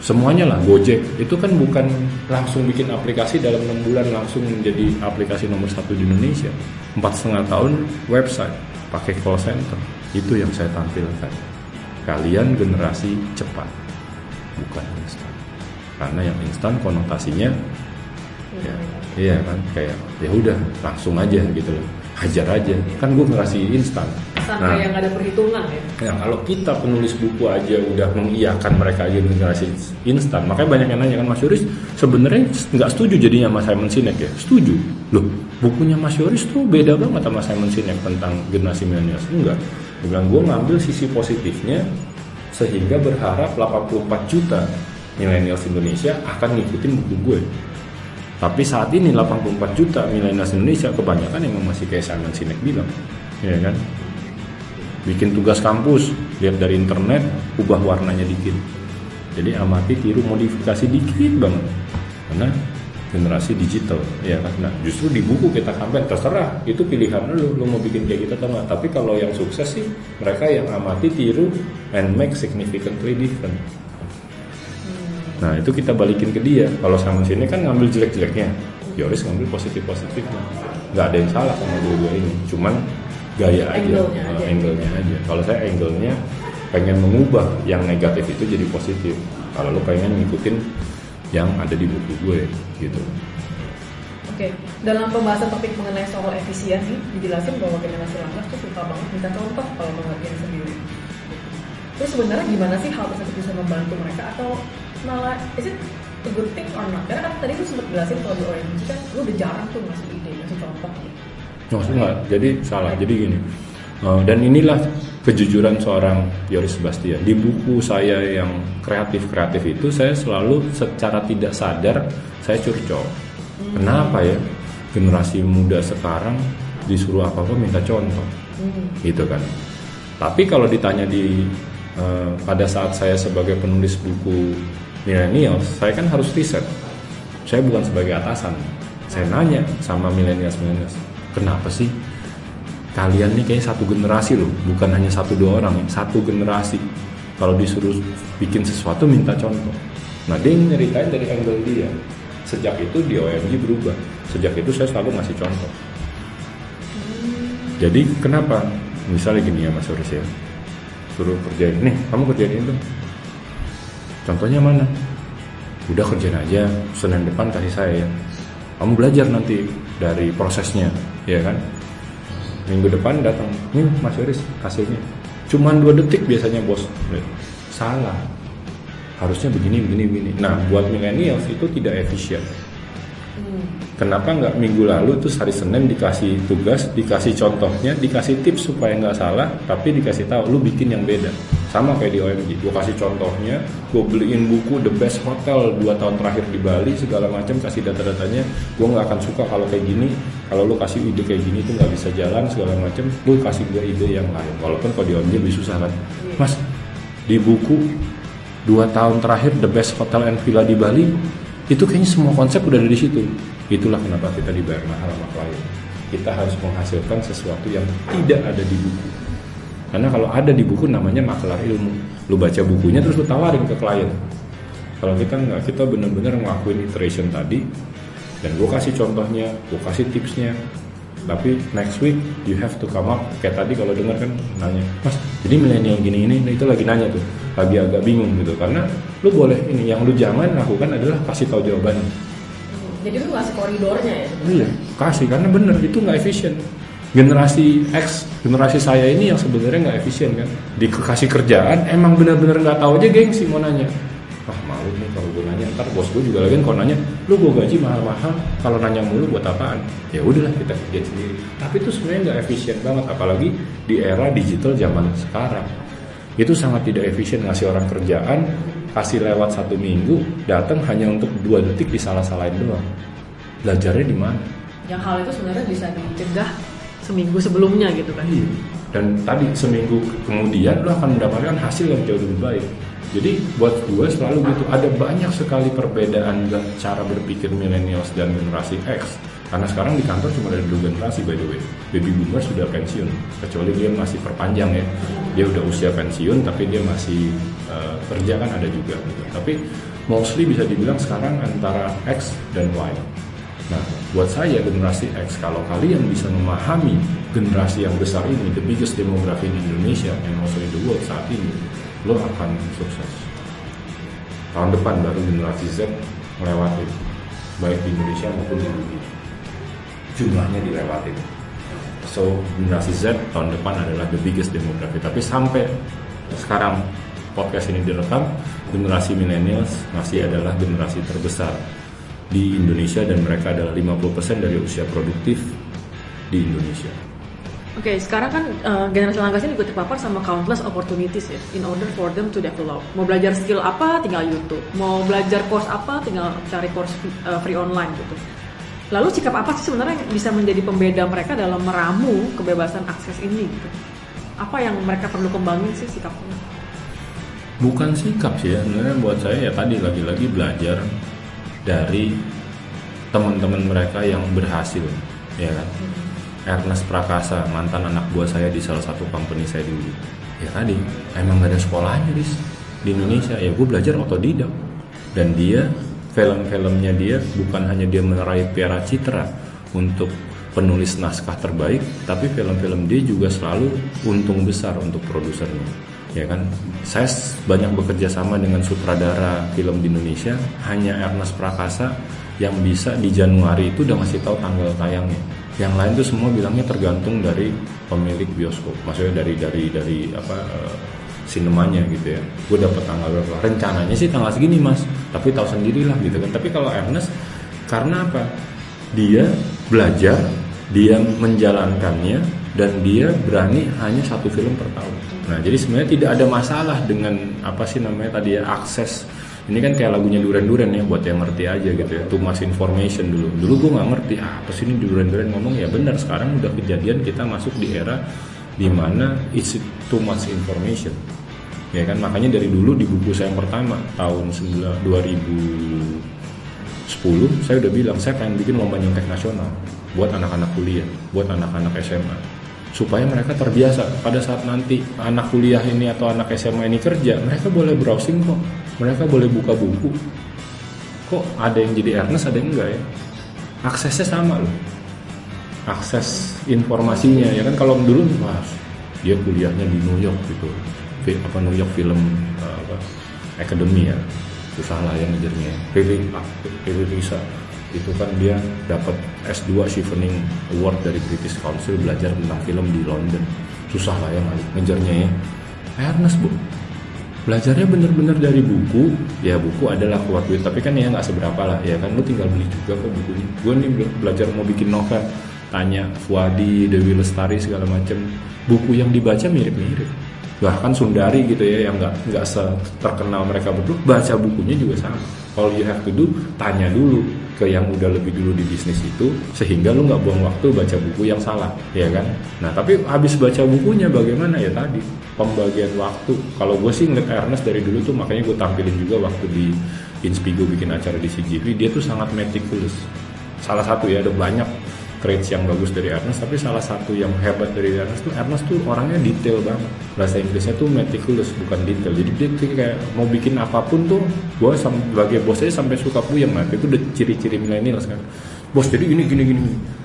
Semuanya lah Gojek. Itu kan bukan langsung bikin aplikasi dalam enam bulan langsung menjadi aplikasi nomor satu di Indonesia. Empat setengah tahun website. Pakai call center. Itu yang saya tampilkan. Kalian generasi cepat. Bukan instan. Karena yang instan konotasinya ya iya kan kayak ya udah langsung aja gitu loh. Hajar aja. Kan gue ngasih instan. Sampai nah, yang ada perhitungan ya? Ya kalau kita penulis buku aja udah mengiyakan mereka aja generasi instan makanya banyak yang nanya kan Mas Yoris sebenarnya nggak setuju jadinya Mas Simon Sinek ya? Setuju. Loh bukunya Mas Yoris tuh beda banget sama Simon Sinek tentang generasi milenial enggak. Bilang gue ngambil sisi positifnya sehingga berharap 84 juta milenials Indonesia akan ngikutin buku gue tapi saat ini 84 juta milenials Indonesia kebanyakan yang masih kayak Simon Sinek bilang, ya kan? Bikin tugas kampus, lihat dari internet, ubah warnanya dikit. Jadi amati, tiru, modifikasi dikit banget. Karena generasi digital, ya kan? Nah, justru di buku kita sampai terserah, itu pilihan lu, lu mau bikin kayak gitu atau enggak. Tapi kalau yang sukses sih, mereka yang amati, tiru, and make significantly different. Nah itu kita balikin ke dia. Kalau sama sini kan ngambil jelek-jeleknya, Yoris ngambil positif-positifnya. Gak ada yang salah sama dua-dua ini. Cuman gaya aja, angle-nya aja. Angle aja. Kalau saya angle-nya pengen mengubah yang negatif itu jadi positif. Kalau lo pengen ngikutin yang ada di buku gue gitu. Oke, dalam pembahasan topik mengenai soal efisiensi, dijelasin bahwa generasi langgas tuh suka banget minta contoh kalau mengerjain sendiri. Terus sebenarnya gimana sih hal tersebut bisa membantu mereka atau malah is it a good thing or not? Karena kan tadi lu sempat jelasin kalau di OMG kan lu udah jarang tuh ngasih ide, ngasih contoh gitu. Oh, enggak. Jadi salah. Jadi gini. Uh, dan inilah kejujuran seorang Yoris Sebastian. Di buku saya yang kreatif-kreatif itu saya selalu secara tidak sadar saya curcol. Hmm. Kenapa ya? Generasi muda sekarang disuruh apa-apa minta contoh. Hmm. Gitu kan. Tapi kalau ditanya di uh, pada saat saya sebagai penulis buku milenial, saya kan harus riset. Saya bukan sebagai atasan. Saya nanya sama milenial milenial, kenapa sih kalian nih kayak satu generasi loh, bukan hanya satu dua orang, satu generasi. kalau disuruh bikin sesuatu minta contoh. Nah dia nyeritain dari angle dia. Sejak itu di OMG berubah. Sejak itu saya selalu ngasih contoh. Jadi kenapa? Misalnya gini ya Mas Yoris ya. Suruh kerjain. Nih kamu kerjain itu contohnya mana? Udah kerjain aja Senin depan kasih saya ya. Kamu belajar nanti dari prosesnya ya kan? Minggu depan datang nih Mas Yoris hasilnya. Cuman dua detik biasanya bos. Salah. Harusnya begini begini begini. Nah buat milenials itu tidak efisien. Kenapa nggak minggu lalu terus hari Senin dikasih tugas, dikasih contohnya, dikasih tips supaya nggak salah, tapi dikasih tahu lu bikin yang beda. Sama kayak di OMG, gue kasih contohnya, gue beliin buku The Best Hotel dua tahun terakhir di Bali segala macam kasih data-datanya, gue nggak akan suka kalau kayak gini, kalau lu kasih ide kayak gini tuh nggak bisa jalan segala macam, lu kasih gue ide yang lain. Walaupun kalau di OMG lebih susah kan, mas di buku dua tahun terakhir The Best Hotel and Villa di Bali itu kayaknya semua konsep udah ada di situ. Itulah kenapa kita dibayar mahal sama klien. Kita harus menghasilkan sesuatu yang tidak ada di buku karena kalau ada di buku namanya makelar ilmu. Lu baca bukunya terus lu tawarin ke klien. Kalau kita nggak kita benar-benar ngelakuin iteration tadi dan gue kasih contohnya gue kasih tipsnya. Tapi next week you have to come up kayak tadi kalau dengar kan nanya mas jadi milenial gini ini itu lagi nanya tuh lagi agak bingung gitu. Karena lu boleh ini yang lu jangan lakukan adalah kasih tahu jawabannya. Jadi lu ngasih koridornya ya? iya kasih karena bener itu nggak efisien generasi X generasi saya ini yang sebenarnya nggak efisien kan? Dikasih kerjaan. Emang bener-bener nggak tahu aja gengsi mau nanya. Ah malu nih kalau gue nanya ntar bos gue juga lagi kalau nanya lu gue gaji mahal-mahal kalau nanya mulu buat apaan? Ya udahlah kita kerjain sendiri. Tapi itu sebenarnya nggak efisien banget apalagi di era digital zaman sekarang. Itu sangat tidak efisien ngasih orang kerjaan kasih lewat satu minggu datang hanya untuk dua detik disalah-salahin doang. Belajarnya di mana? Yang hal itu sebenarnya bisa dicegah seminggu sebelumnya gitu kan? Iya. Dan tadi seminggu kemudian lo akan mendapatkan hasil yang jauh lebih baik. Jadi buat gue selalu gitu ada banyak sekali perbedaan cara berpikir millennials dan generasi X. Karena sekarang di kantor cuma ada dua generasi by the way. Baby boomer sudah pensiun, kecuali dia masih perpanjang ya. Dia udah usia pensiun tapi dia masih eh, kerja kan ada juga. Gitu. Tapi mostly bisa dibilang sekarang antara X dan Y. Nah, buat saya generasi X, kalau kalian bisa memahami generasi yang besar ini, the biggest demografi di Indonesia and also in the world saat ini, lo akan sukses. Tahun depan baru generasi Z melewati, baik di Indonesia maupun di dunia. Jumlahnya dilewatin. So, generasi Z tahun depan adalah the biggest demografi. Tapi sampai sekarang podcast ini direkam, generasi millennials masih adalah generasi terbesar di Indonesia dan mereka adalah 50% dari usia produktif di Indonesia. Oke, sekarang kan uh, generasi langkas ini ikut terpapar sama countless opportunities ya, in order for them to develop. Mau belajar skill apa, tinggal YouTube. Mau belajar course apa, tinggal cari course uh, free online gitu. Lalu sikap apa sih sebenarnya yang bisa menjadi pembeda mereka dalam meramu kebebasan akses ini? Gitu? Apa yang mereka perlu kembangin sih sikapnya? Bukan sikap sih ya, sebenarnya buat saya ya tadi lagi-lagi belajar dari teman-teman mereka yang berhasil, ya kan. Ernest Prakasa, mantan anak buah saya di salah satu company saya dulu. Ya tadi, emang gak ada sekolahnya dis di Indonesia. Ya gue belajar otodidak. Dan dia, film-filmnya dia bukan hanya dia meraih piala citra untuk penulis naskah terbaik, tapi film-film dia juga selalu untung besar untuk produsernya. Ya kan, saya banyak bekerja sama dengan sutradara film di Indonesia, hanya Ernest Prakasa yang bisa di Januari itu udah ngasih tahu tanggal tayangnya. Yang lain tuh semua bilangnya tergantung dari pemilik bioskop, maksudnya dari dari dari apa uh, sinemanya gitu ya. Gue dapet tanggal berapa? Rencananya sih tanggal segini mas, tapi tahu sendirilah gitu kan. Tapi kalau Ernest karena apa? Dia belajar, dia menjalankannya, dan dia berani hanya satu film per tahun. Nah, jadi sebenarnya tidak ada masalah dengan apa sih namanya tadi ya akses. Ini kan kayak lagunya Duren ya, buat yang ngerti aja gitu ya. Too much information dulu. Dulu gue nggak ngerti ah, apa sih ini Duren ngomong ya benar. Sekarang udah kejadian kita masuk di era di mana it's too much information. Ya kan makanya dari dulu di buku saya yang pertama tahun 2010 saya udah bilang saya pengen bikin lomba nyontek nasional buat anak-anak kuliah, buat anak-anak SMA. Supaya mereka terbiasa. Pada saat nanti anak kuliah ini atau anak SMA ini kerja mereka boleh browsing kok. Mereka boleh buka buku. Kok ada yang jadi Ernest ada yang enggak ya? Aksesnya sama loh. Akses informasinya ya kan? Kalau dulu mas dia kuliahnya di New York gitu. Apa New York Film uh, apa Academy ya. Susah lah ya ngejarnya. Riri Riri Risa itu kan dia dapat S2 Chevening Award dari British Council belajar tentang film di London. Susah lah ya ngejarnya ya. Ernest bu. Belajarnya bener-bener dari buku. Ya buku adalah kuat duit. Tapi kan ya nggak seberapa lah. Ya kan lu tinggal beli juga kok bukunya. Gue nih be- belajar mau bikin novel. Tanya Fuadi Dewi Lestari segala macem. Buku yang dibaca mirip-mirip. Bahkan Sundari gitu ya yang nggak nggak terkenal mereka berdua baca bukunya juga sama all you have to do tanya dulu ke yang udah lebih dulu di bisnis itu sehingga lu nggak buang waktu baca buku yang salah ya kan? Nah tapi habis baca bukunya bagaimana? Ya tadi pembagian waktu. Kalau gue sih ngeliat Ernest dari dulu tuh makanya gue tampilin juga waktu di Inspigo bikin acara di CGV dia tuh sangat meticulous. Salah satu ya ada banyak traits yang bagus dari Ernest tapi salah satu yang hebat dari Ernest tuh Ernest tuh orangnya detail banget. Bahasa Inggrisnya tuh meticulous bukan detail. Jadi dia tuh kayak mau bikin apa pun tuh gue sebagai bosnya sampai suka puyeng nah itu udah ciri-ciri milenial kan bos jadi gini gini gini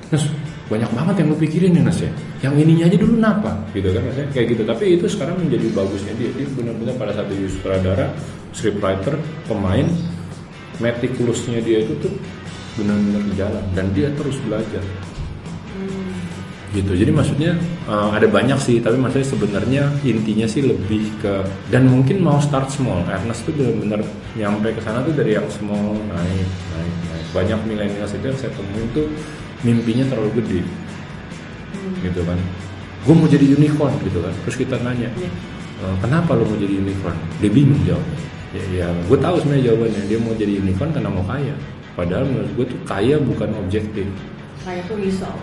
Nes banyak banget yang lu pikirin ya Nes ya. Yang ininya aja dulu napa? Gitu kan maksudnya kayak gitu. Tapi itu sekarang menjadi bagusnya dia. Dia benar-benar pada dia sutradara scriptwriter pemain meticulousnya dia itu tuh benar-benar di jalan dan dia terus belajar. Gitu. Jadi maksudnya uh, ada banyak sih tapi maksudnya sebenarnya intinya sih lebih ke dan mungkin mau start small. Ernest tuh benar-benar nyampe ke sana tuh dari yang small naik naik naik. Banyak milenial itu yang saya temuin tuh mimpinya terlalu gede. Gitu kan. Gue mau jadi unicorn gitu kan. Terus kita nanya "Eh, kenapa lo mau jadi unicorn? Dia bingung jawabnya. Ya, ya gue tahu sebenarnya jawabannya. Dia mau jadi unicorn karena mau kaya padahal menurut gue tuh kaya bukan objektif. Kayak tuh risau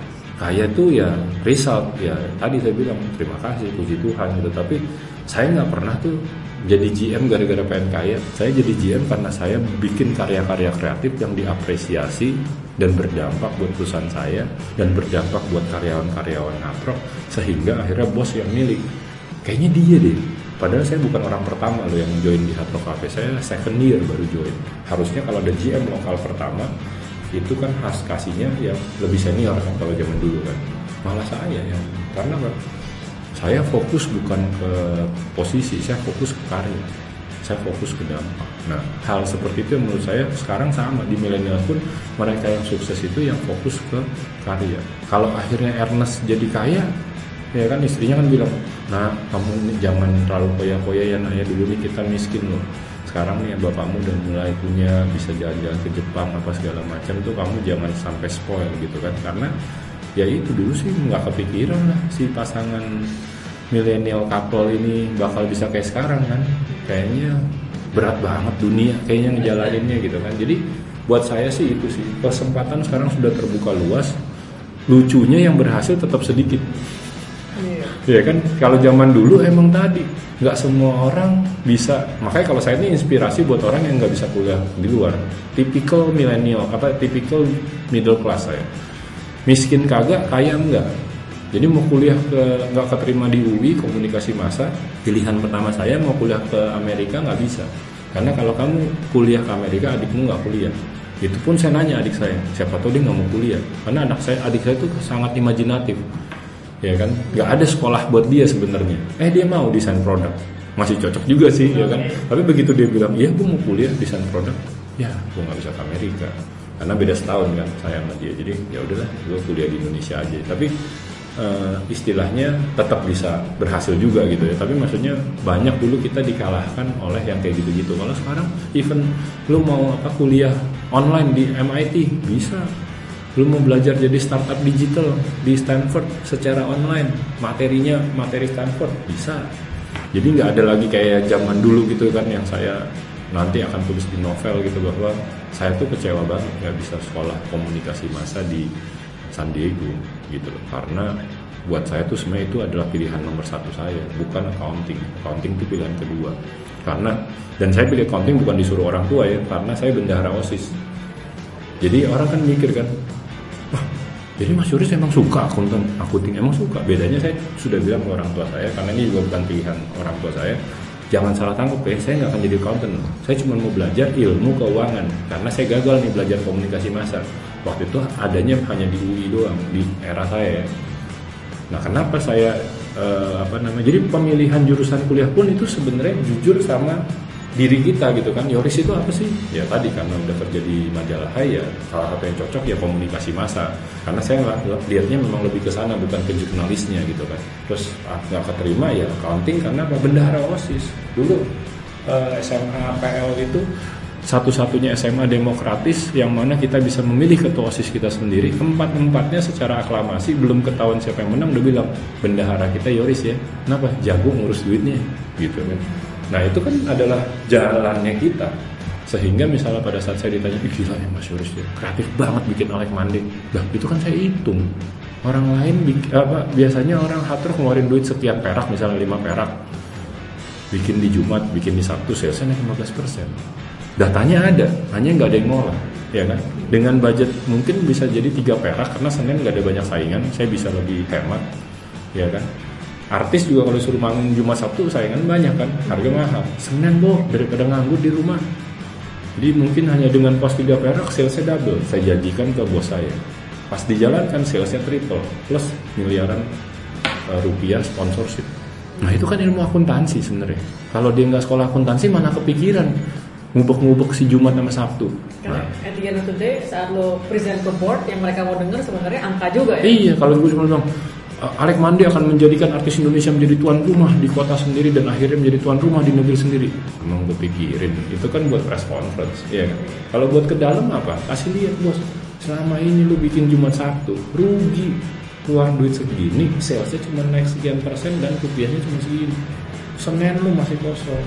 kaya tuh ya result. Ya tadi saya bilang terima kasih puji Tuhan gitu. Tapi saya nggak pernah tuh jadi GM gara-gara pengen kaya. Saya jadi GM karena saya bikin karya-karya kreatif yang diapresiasi dan berdampak buat perusahaan saya dan berdampak buat karyawan-karyawan Napro sehingga akhirnya bos yang milik. Kayaknya dia deh padahal saya bukan orang pertama loh yang join di Hard Rock Cafe. Saya second year baru join. Harusnya kalau ada GM lokal pertama itu kan khas kasihnya yang lebih senior kan kalau zaman dulu kan. Malah saya yang karena saya fokus bukan ke posisi saya fokus ke karya saya fokus ke dampak. Nah hal seperti itu menurut saya sekarang sama. Di milenial pun mereka yang sukses itu yang fokus ke karya kalau akhirnya Ernest jadi kaya ya kan istrinya kan bilang nah kamu jangan terlalu koya-koya ya nak ya dulu nih kita miskin loh. Sekarang nih bapakmu udah mulai punya bisa jalan-jalan ke Jepang apa segala macam tuh kamu jangan sampai spoil gitu kan. Karena ya itu dulu sih nggak kepikiran lah si pasangan milenial couple ini bakal bisa kayak sekarang kan. Kayaknya berat banget dunia kayaknya ngejalaninnya gitu kan. Jadi buat saya sih itu sih kesempatan sekarang sudah terbuka luas. Lucunya yang berhasil tetap sedikit ya kan? Kalau zaman dulu emang tadi nggak semua orang bisa. Makanya kalau saya ini inspirasi buat orang yang nggak bisa kuliah di luar. Tipikal milenial apa tipikal middle class saya. Miskin kagak kaya enggak. Jadi mau kuliah ke nggak keterima di UI komunikasi massa pilihan pertama saya mau kuliah ke Amerika nggak bisa. Karena kalau kamu kuliah ke Amerika adikmu nggak kuliah. Itu pun saya nanya adik saya siapa tahu dia nggak mau kuliah. Karena anak saya adik saya itu sangat imajinatif ya kan? Nggak ada sekolah buat dia sebenarnya. Eh dia mau desain produk. Masih cocok juga sih ya kan? Tapi begitu dia bilang iya gue mau kuliah desain produk. Ya gue nggak bisa ke Amerika. Karena beda setahun kan saya sama dia. Jadi ya udahlah gue kuliah di Indonesia aja. Tapi eh, istilahnya tetap bisa berhasil juga gitu ya. Tapi maksudnya banyak dulu kita dikalahkan oleh yang kayak gitu-gitu. Kalau sekarang even lu mau apa kuliah online di MIT bisa lu mau belajar jadi startup digital di Stanford secara online materinya materi Stanford bisa. Jadi nggak ada lagi kayak zaman dulu gitu kan yang saya nanti akan tulis di novel gitu bahwa saya tuh kecewa banget nggak bisa sekolah komunikasi massa di San Diego gitu loh. Karena buat saya tuh sebenarnya itu adalah pilihan nomor satu saya bukan accounting. Accounting itu pilihan kedua. Karena dan saya pilih accounting bukan disuruh orang tua ya karena saya bendahara osis. Jadi orang kan mikir kan jadi Mas Yoris emang suka akuntan akunting? Emang suka? Bedanya saya sudah bilang ke orang tua saya karena ini juga bukan pilihan orang tua saya jangan salah tangkap ya saya nggak akan jadi accountant. Saya cuma mau belajar ilmu keuangan karena saya gagal nih belajar komunikasi massa. Waktu itu adanya hanya di UI doang di era saya nah kenapa saya eh, apa namanya jadi pemilihan jurusan kuliah pun itu sebenarnya jujur sama diri kita gitu kan. Yoris itu apa sih? Ya tadi karena udah kerja di majalah Hai ya salah satu yang cocok ya komunikasi massa. Karena saya lihatnya memang lebih ke sana bukan ke jurnalisnya gitu kan. Terus ah, nggak keterima ya accounting karena apa? Bendahara osis dulu eh, SMA PL itu satu-satunya SMA demokratis yang mana kita bisa memilih ketua OSIS kita sendiri. Keempat-empatnya secara aklamasi belum ketahuan siapa yang menang udah bilang bendahara kita Yoris ya. Kenapa? Jago ngurus duitnya gitu kan nah itu kan adalah jalannya kita sehingga misalnya pada saat saya ditanya gila ya Mas Yoris ya kreatif banget bikin oleh mandi nah itu kan saya hitung orang lain apa biasanya orang hatur ngeluarin duit sekian perak misalnya 5 perak bikin di Jumat, bikin di Sabtu, salesnya naik 15 persen. Datanya ada, hanya nggak ada yang ngolah, ya kan? Dengan budget mungkin bisa jadi tiga perak karena Senin nggak ada banyak saingan, saya bisa lebih hemat, ya kan? Artis juga kalau suruh manggung Jumat Sabtu saingan banyak kan, harga mahal. Senin boh daripada nganggur di rumah. Jadi mungkin hanya dengan pos tiga perak salesnya double. Saya janjikan ke bos saya. Pas dijalankan salesnya triple plus miliaran eh, rupiah sponsorship. Nah itu kan ilmu akuntansi sebenarnya. Kalau dia nggak sekolah akuntansi mana kepikiran ngubek-ngubek si Jumat sama Sabtu. Karena Nah, at the end of the day saat lo present ke board yang mereka mau denger sebenarnya angka juga ya. iya kalau gue cuma bilang "Uh, Alek Mandi akan menjadikan artis Indonesia menjadi tuan rumah di kota sendiri dan akhirnya menjadi tuan rumah di negeri sendiri. Emang gue pikirin itu kan buat press conference, iya kan? Kalau buat ke dalam apa? Kasih lihat bos, selama ini lu bikin Jumat Sabtu rugi keluar duit segini, salesnya cuma naik sekian persen dan rupiahnya cuma segini. Senin lu masih kosong.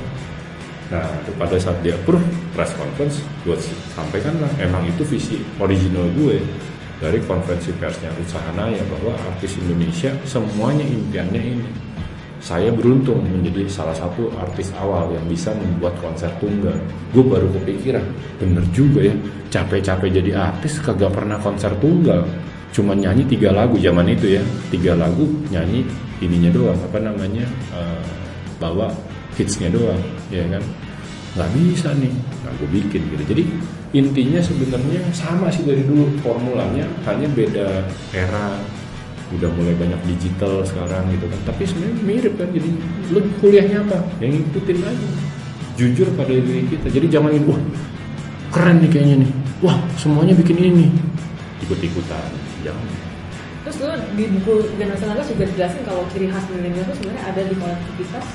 Nah, itu pada saat dia approve press conference, gue sampaikan lah, emang itu visi original gue dari konferensi persnya Ruth Sahanaya bahwa artis Indonesia semuanya impiannya ini. Saya beruntung menjadi salah satu artis awal yang bisa membuat konser tunggal. Gue baru kepikiran, bener juga ya, capek-capek jadi artis kagak pernah konser tunggal. Cuma nyanyi tiga lagu zaman itu ya, tiga lagu nyanyi ininya doang, apa namanya, eh, bawa hitsnya doang, ya kan? Nggak bisa nih. Nah gue bikin gitu. Jadi intinya sebenarnya sama sih dari dulu formulanya hanya beda era. Udah mulai banyak digital sekarang gitu kan. Tapi sebenarnya mirip kan. Jadi lu kuliahnya apa? Yang ngikutin aja. Jujur pada diri kita. Jadi ini wah keren nih kayaknya nih. Wah semuanya bikin ini nih. Ikut ikutan jangan. Terus dulu di buku generasi Langgas juga dijelasin kalau ciri khas milenial itu sebenarnya ada di kolektivitas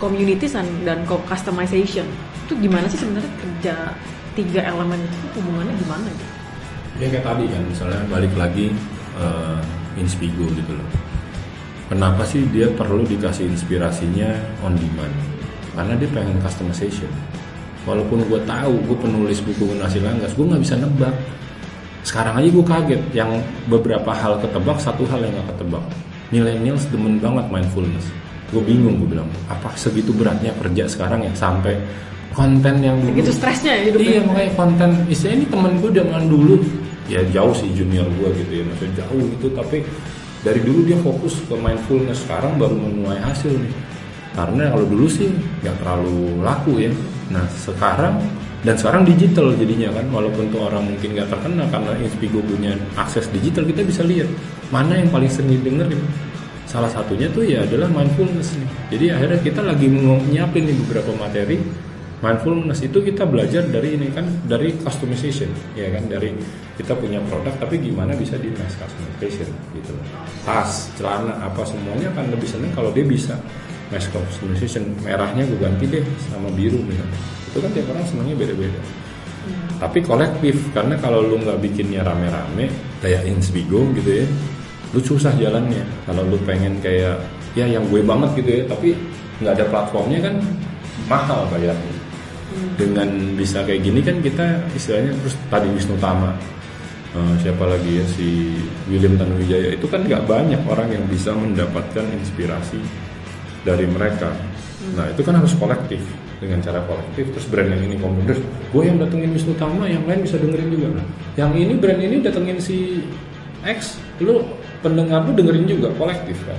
communities dan, customization. Itu gimana sih sebenarnya kerja tiga elemen itu? Hubungannya gimana gitu? ya kayak tadi kan misalnya balik lagi eh, Inspigo gitu loh. Kenapa sih dia perlu dikasih inspirasinya on demand? Karena dia pengen customization. Walaupun gue tahu gue penulis buku nasi langgas gue nggak bisa nebak. Sekarang aja gue kaget yang beberapa hal ketebak satu hal yang gak ketebak. Millennials demen banget mindfulness gue bingung gue bilang apa segitu beratnya kerja sekarang ya sampai konten yang dulu? Segitu stresnya ya hidupnya. Iya makanya konten istilahnya ini temen gue zaman dulu ya jauh sih junior gue gitu ya maksudnya jauh gitu tapi dari dulu dia fokus ke mindfulness sekarang baru menuai hasil nih. Karena kalau dulu sih nggak terlalu laku ya. Nah sekarang dan sekarang digital jadinya kan walaupun tuh orang mungkin nggak terkenal karena Inspigo punya akses digital kita bisa lihat mana yang paling sering didengerin salah satunya tuh ya adalah mindfulness nih. Jadi akhirnya kita lagi mau nyiapin nih beberapa materi. Mindfulness itu kita belajar dari ini kan dari customization ya kan? Dari kita punya produk tapi gimana bisa di mass customization gitu tas celana apa semuanya kan lebih seneng kalau dia bisa mass customization. Merahnya gue ganti deh sama biru misalnya. Itu kan tiap orang senangnya beda-beda. Tapi kolektif karena kalau lu nggak bikinnya rame-rame kayak Inspigo gitu ya lu susah jalannya. Kalau lu pengen kayak ya yang gue banget gitu ya tapi nggak ada platformnya kan mahal bayarnya. Dengan bisa kayak gini kan kita istilahnya terus tadi Wisnu Tama eh, siapa lagi ya si William Tanuwijaya itu kan nggak banyak orang yang bisa mendapatkan inspirasi dari mereka. Nah itu kan harus kolektif. Dengan cara kolektif terus brand yang ini komunitas gue yang datengin Wisnu Tama yang lain bisa dengerin juga. Yang ini brand ini datengin si X lu pendengar lu dengerin juga kolektif kan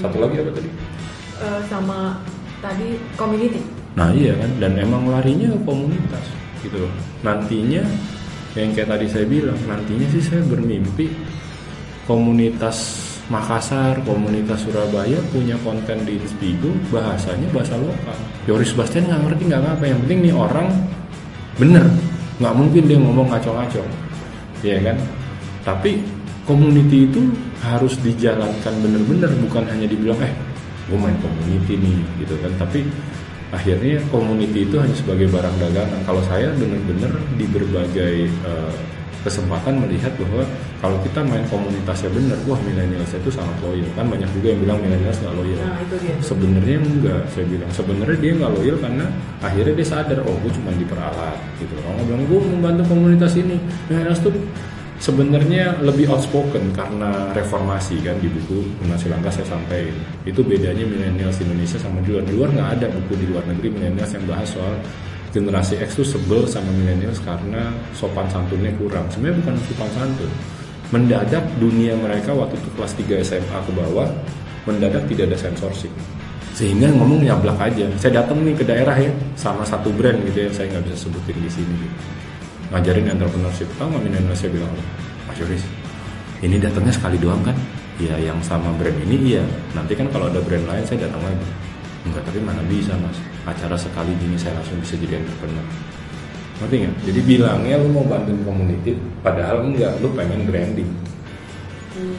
satu lagi apa tadi Eh, sama tadi community. Nah iya kan, dan emang larinya ke komunitas gitu loh. Nantinya yang kayak tadi saya bilang, nantinya sih saya bermimpi komunitas Makassar, komunitas Surabaya punya konten di Inspigo bahasanya bahasa lokal. Yoris Bastian nggak ngerti nggak apa, yang penting nih orang bener, nggak mungkin dia ngomong ngaco-ngaco, ya kan? Tapi community itu harus dijalankan bener-bener, bukan hanya dibilang eh gue main community nih gitu kan. Tapi akhirnya community itu hanya sebagai barang dagangan. Kalau saya benar-benar di berbagai eh, kesempatan melihat bahwa kalau kita main komunitasnya benar wah milenials itu sangat loyal. Kan banyak juga yang bilang milenials nggak loyal. Nah sebenarnya enggak saya bilang. Sebenarnya dia nggak loyal karena akhirnya dia sadar oh gue cuma diperalat gitu. Orang bilang gue membantu komunitas ini. Milenials tuh sebenarnya lebih outspoken karena reformasi kan di buku Munasi Langkah saya sampaikan. Itu bedanya milenials Indonesia sama di luar. Di luar nggak ada buku di luar negeri milenials yang bahas soal generasi X tuh sebel sama milenials karena sopan santunnya kurang. Sebenarnya bukan sopan santun. Mendadak dunia mereka waktu itu kelas 3 SMA ke bawah mendadak tidak ada sensorship sehingga ngomong nyablak aja. Saya datang nih ke daerah ya sama satu brand gitu ya saya nggak bisa sebutin di sini. Ngajarin entrepreneurship. Tahu nggak saya bilang Mas Yoris ini datangnya sekali doang kan? Ya yang sama brand ini iya. Nanti kan kalau ada brand lain saya datang lagi. Enggak tapi mana bisa mas? Acara sekali gini saya langsung bisa jadi entrepreneur. Ngerti nggak? Jadi bilangnya lu mau bantuin community padahal enggak. Lu pengen branding.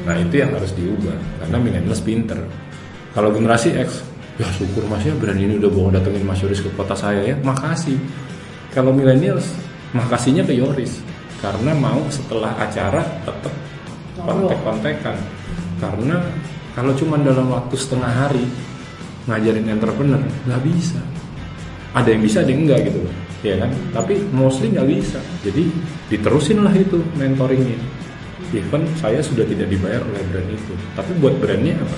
Nah itu yang harus diubah karena millennials pinter. Kalau generasi X ya syukur mas ya brand ini udah bawa datengin mas Yoris ke kota saya ya. Makasih. Kalau millennials makasihnya ke Yoris. Karena mau setelah acara tetap kontek-kontekan. Karena kalau cuma dalam waktu setengah hari ngajarin entrepreneur nggak bisa. Ada yang bisa ada yang enggak gitu. Ya kan? Tapi mostly nggak bisa. Jadi diterusin lah itu mentoringnya. Even saya sudah tidak dibayar oleh brand itu. Tapi buat brandnya apa?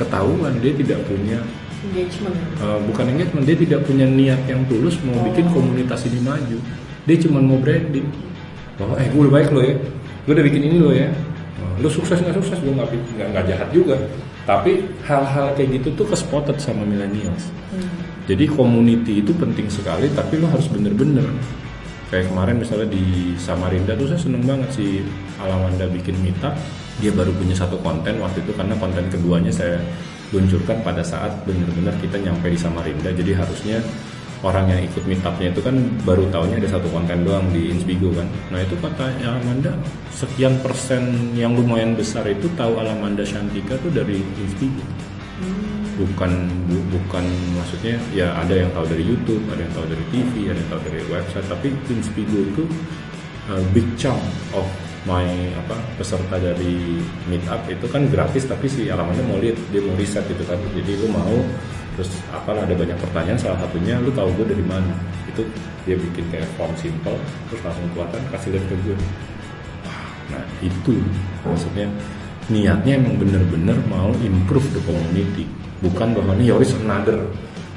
Ketahuan dia tidak punya Engagement. Uh, bukan engagement dia tidak punya niat yang tulus mau bikin komunitas ini maju dia cuma mau branding bahwa eh gue udah baik lo ya. Gue udah bikin ini lo ya. Uh, lo sukses nggak sukses gue nggak nggak jahat juga. Tapi hal-hal kayak gitu tuh kespotted sama millennials. Jadi community itu penting sekali tapi lo harus bener-bener. Kayak kemarin misalnya di Samarinda tuh saya seneng banget si Alamanda bikin meetup. Dia baru punya satu konten waktu itu karena konten keduanya saya luncurkan pada saat benar-benar kita nyampe di Samarinda. Jadi harusnya orang yang ikut meetupnya itu kan baru tahunya ada satu konten doang di Inspigo kan. Nah itu kata Alamanda sekian persen yang lumayan besar itu tahu Alamanda Shantika tuh dari Inspigo bukan bu- bukan maksudnya ya ada yang tahu dari YouTube ada yang tahu dari TV ada yang tahu dari website tapi Inspigo itu uh, big chunk of my apa peserta dari meetup itu kan gratis tapi si alamannya mau lihat dia mau riset gitu kan. Jadi lu mau terus apalah ada banyak pertanyaan salah satunya lu tahu gue dari mana? Itu dia bikin kayak form simple terus langsung keluarkan kasih lihat ke gue nah itu maksudnya niatnya emang bener-bener mau improve the community. Bukan bahwa nih Yoris another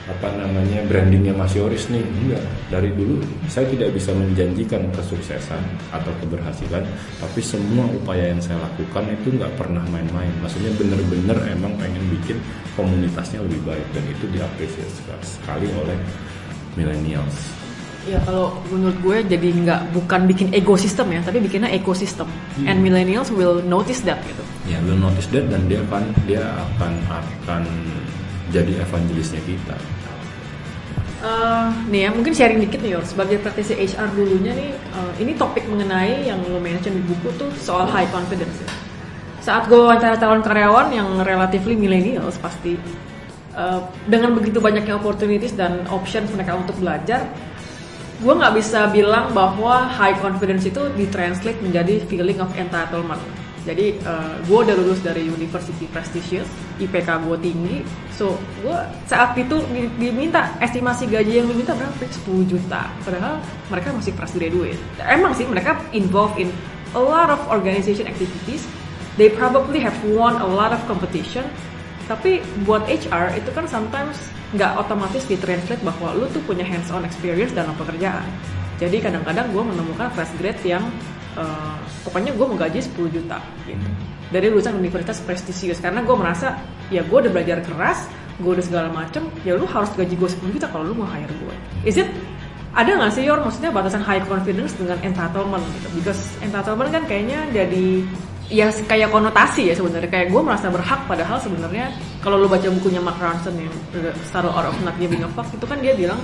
apa namanya brandingnya Mas Yoris nih? Enggak. Dari dulu saya tidak bisa menjanjikan kesuksesan atau keberhasilan tapi semua upaya yang saya lakukan itu nggak pernah main-main. Maksudnya bener-bener emang pengen bikin komunitasnya lebih baik dan itu diapresiasi sekali oleh millennials. Ya kalau menurut gue jadi nggak bukan bikin ekosistem ya, tapi bikinnya ekosistem. And millennials will notice that gitu. ya will notice that dan dia akan dia akan akan jadi evangelisnya kita Eh, nih ya mungkin sharing dikit nih Yor sebagai praktisi HR dulunya nih eh, ini topik mengenai yang lo mention di buku tuh soal high confidence ya. Saat gue wawancara calon karyawan yang relatively millennials pasti eh, dengan begitu banyaknya opportunities dan options mereka untuk belajar, gue nggak bisa bilang bahwa high confidence itu ditranslate menjadi feeling of entitlement. Jadi eh, gue udah lulus dari university prestigious, IPK gue tinggi, so gue saat itu di- diminta estimasi gaji yang diminta berapa? 10 juta. Padahal mereka masih fresh graduate. Emang sih mereka involved in a lot of organization activities. They probably have won a lot of competition. Tapi buat HR itu kan sometimes nggak otomatis ditranslate bahwa lu tuh punya hands-on experience dalam pekerjaan. Jadi kadang-kadang gue menemukan fresh grade yang eh, pokoknya gue mau gaji 10 juta gitu. Dari lulusan universitas prestisius karena gue merasa ya gue udah belajar keras gue udah segala macem ya lu harus gaji gue 10 juta kalau lu mau hire gue is it ada nggak sih Yor? Maksudnya batasan high confidence dengan entitlement gitu. Because entitlement kan kayaknya jadi ya kayak konotasi ya sebenarnya. Kayak gue merasa berhak padahal sebenarnya kalau lu baca bukunya Mark Ronson yang The Subtle Art of Not Giving a Fuck itu kan dia bilang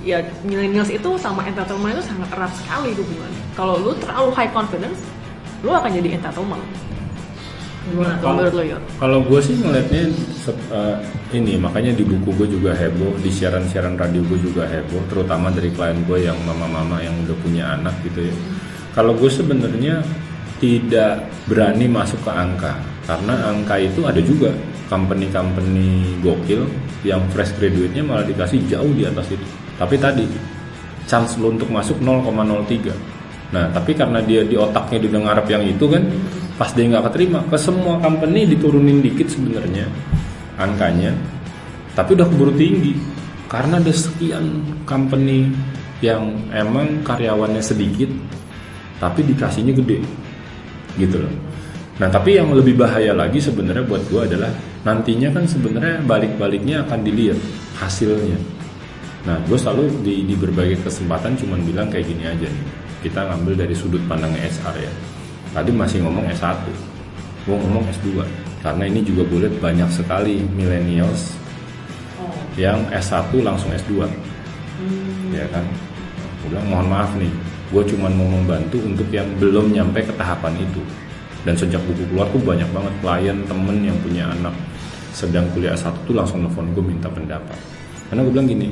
ya millennials itu sama entitlement itu sangat erat sekali hubungannya kalau lu terlalu high confidence lu akan jadi entitlement gimana Kalau- menurut lo Yor? Kalau gue sih ngelihatnya se- eh, ini makanya di buku gue juga heboh, di siaran-siaran radio gue juga heboh, terutama dari klien gue yang mama-mama yang udah punya anak gitu ya. Kalau gue sebenarnya tidak berani masuk ke angka karena angka itu ada juga company-company gokil yang fresh graduate-nya malah dikasih jauh di atas itu. Tapi tadi chance lo untuk masuk 0,03. Nah, tapi karena dia di otaknya dia ngarep yang itu kan, pas dia nggak keterima, ke semua company diturunin dikit sebenarnya angkanya, tapi udah keburu tinggi karena ada sekian company yang emang karyawannya sedikit, tapi dikasihnya gede, gitu loh. Nah, tapi yang lebih bahaya lagi sebenarnya buat gua adalah nantinya kan sebenarnya balik-baliknya akan dilihat hasilnya. Nah, gue selalu di, di berbagai kesempatan cuman bilang kayak gini aja nih. Kita ngambil dari sudut pandang HR ya. Tadi masih ngomong S1, gue ngomong S2. Karena ini juga gue lihat banyak sekali millennials Oh. yang S1 langsung S2. Ya kan? Gue bilang mohon maaf nih, gue cuman mau membantu untuk yang belum nyampe ke tahapan itu. Dan sejak buku keluar tuh banyak banget klien, temen yang punya anak sedang kuliah S1 tuh langsung nelfon gue minta pendapat. Karena gue bilang gini,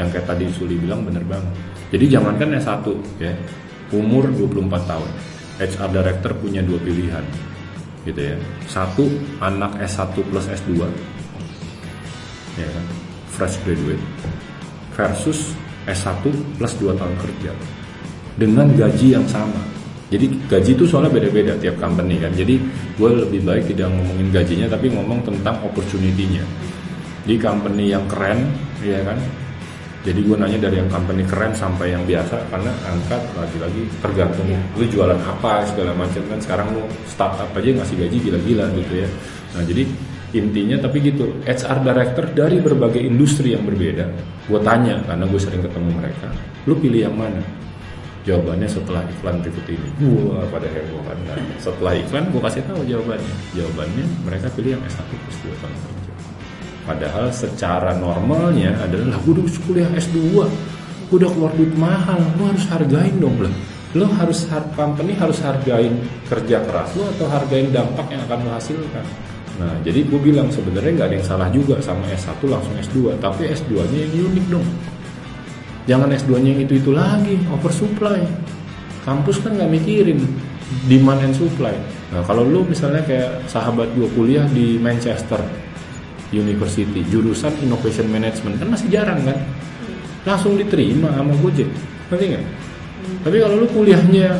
yang kayak tadi Suli bilang bener banget. Jadi jangankan S1 ya, umur 24 tahun. HR director punya dua pilihan gitu ya. Satu anak S1 plus S2 ya kan, fresh graduate versus S1 plus 2 tahun kerja dengan gaji yang sama. Jadi gaji itu soalnya beda-beda tiap company kan. Jadi gue lebih baik tidak ngomongin gajinya tapi ngomong tentang opportunity-nya. Di company yang keren, ya kan. Jadi gue nanya dari yang company keren sampai yang biasa karena angkat lagi-lagi tergantung lu jualan apa segala macam kan. Sekarang lu startup aja ngasih gaji gila-gila gitu ya. Nah jadi intinya tapi gitu HR director dari berbagai industri yang berbeda gue tanya karena gue sering ketemu mereka lu pilih yang mana? Jawabannya setelah iklan berikut ini. Wah pada heboh kan setelah iklan gue kasih tahu jawabannya. Jawabannya mereka pilih yang S1 plus 2 tahun padahal secara normalnya adalah gue udah kuliah S2 gue udah keluar duit mahal lu harus hargain dong lah lo harus har- company harus hargain kerja keras lo atau hargain dampak yang akan lo hasilkan Nah, jadi gue bilang sebenarnya nggak ada yang salah juga sama S1 langsung S2, tapi S2-nya yang unik dong. Jangan S2-nya yang itu-itu lagi, oversupply. Kampus kan nggak mikirin demand and supply. Nah, kalau lu misalnya kayak sahabat gue kuliah di Manchester University, jurusan Innovation Management, kan masih jarang kan? Langsung diterima sama Gojek, ngerti nggak? Tapi kalau lu kuliahnya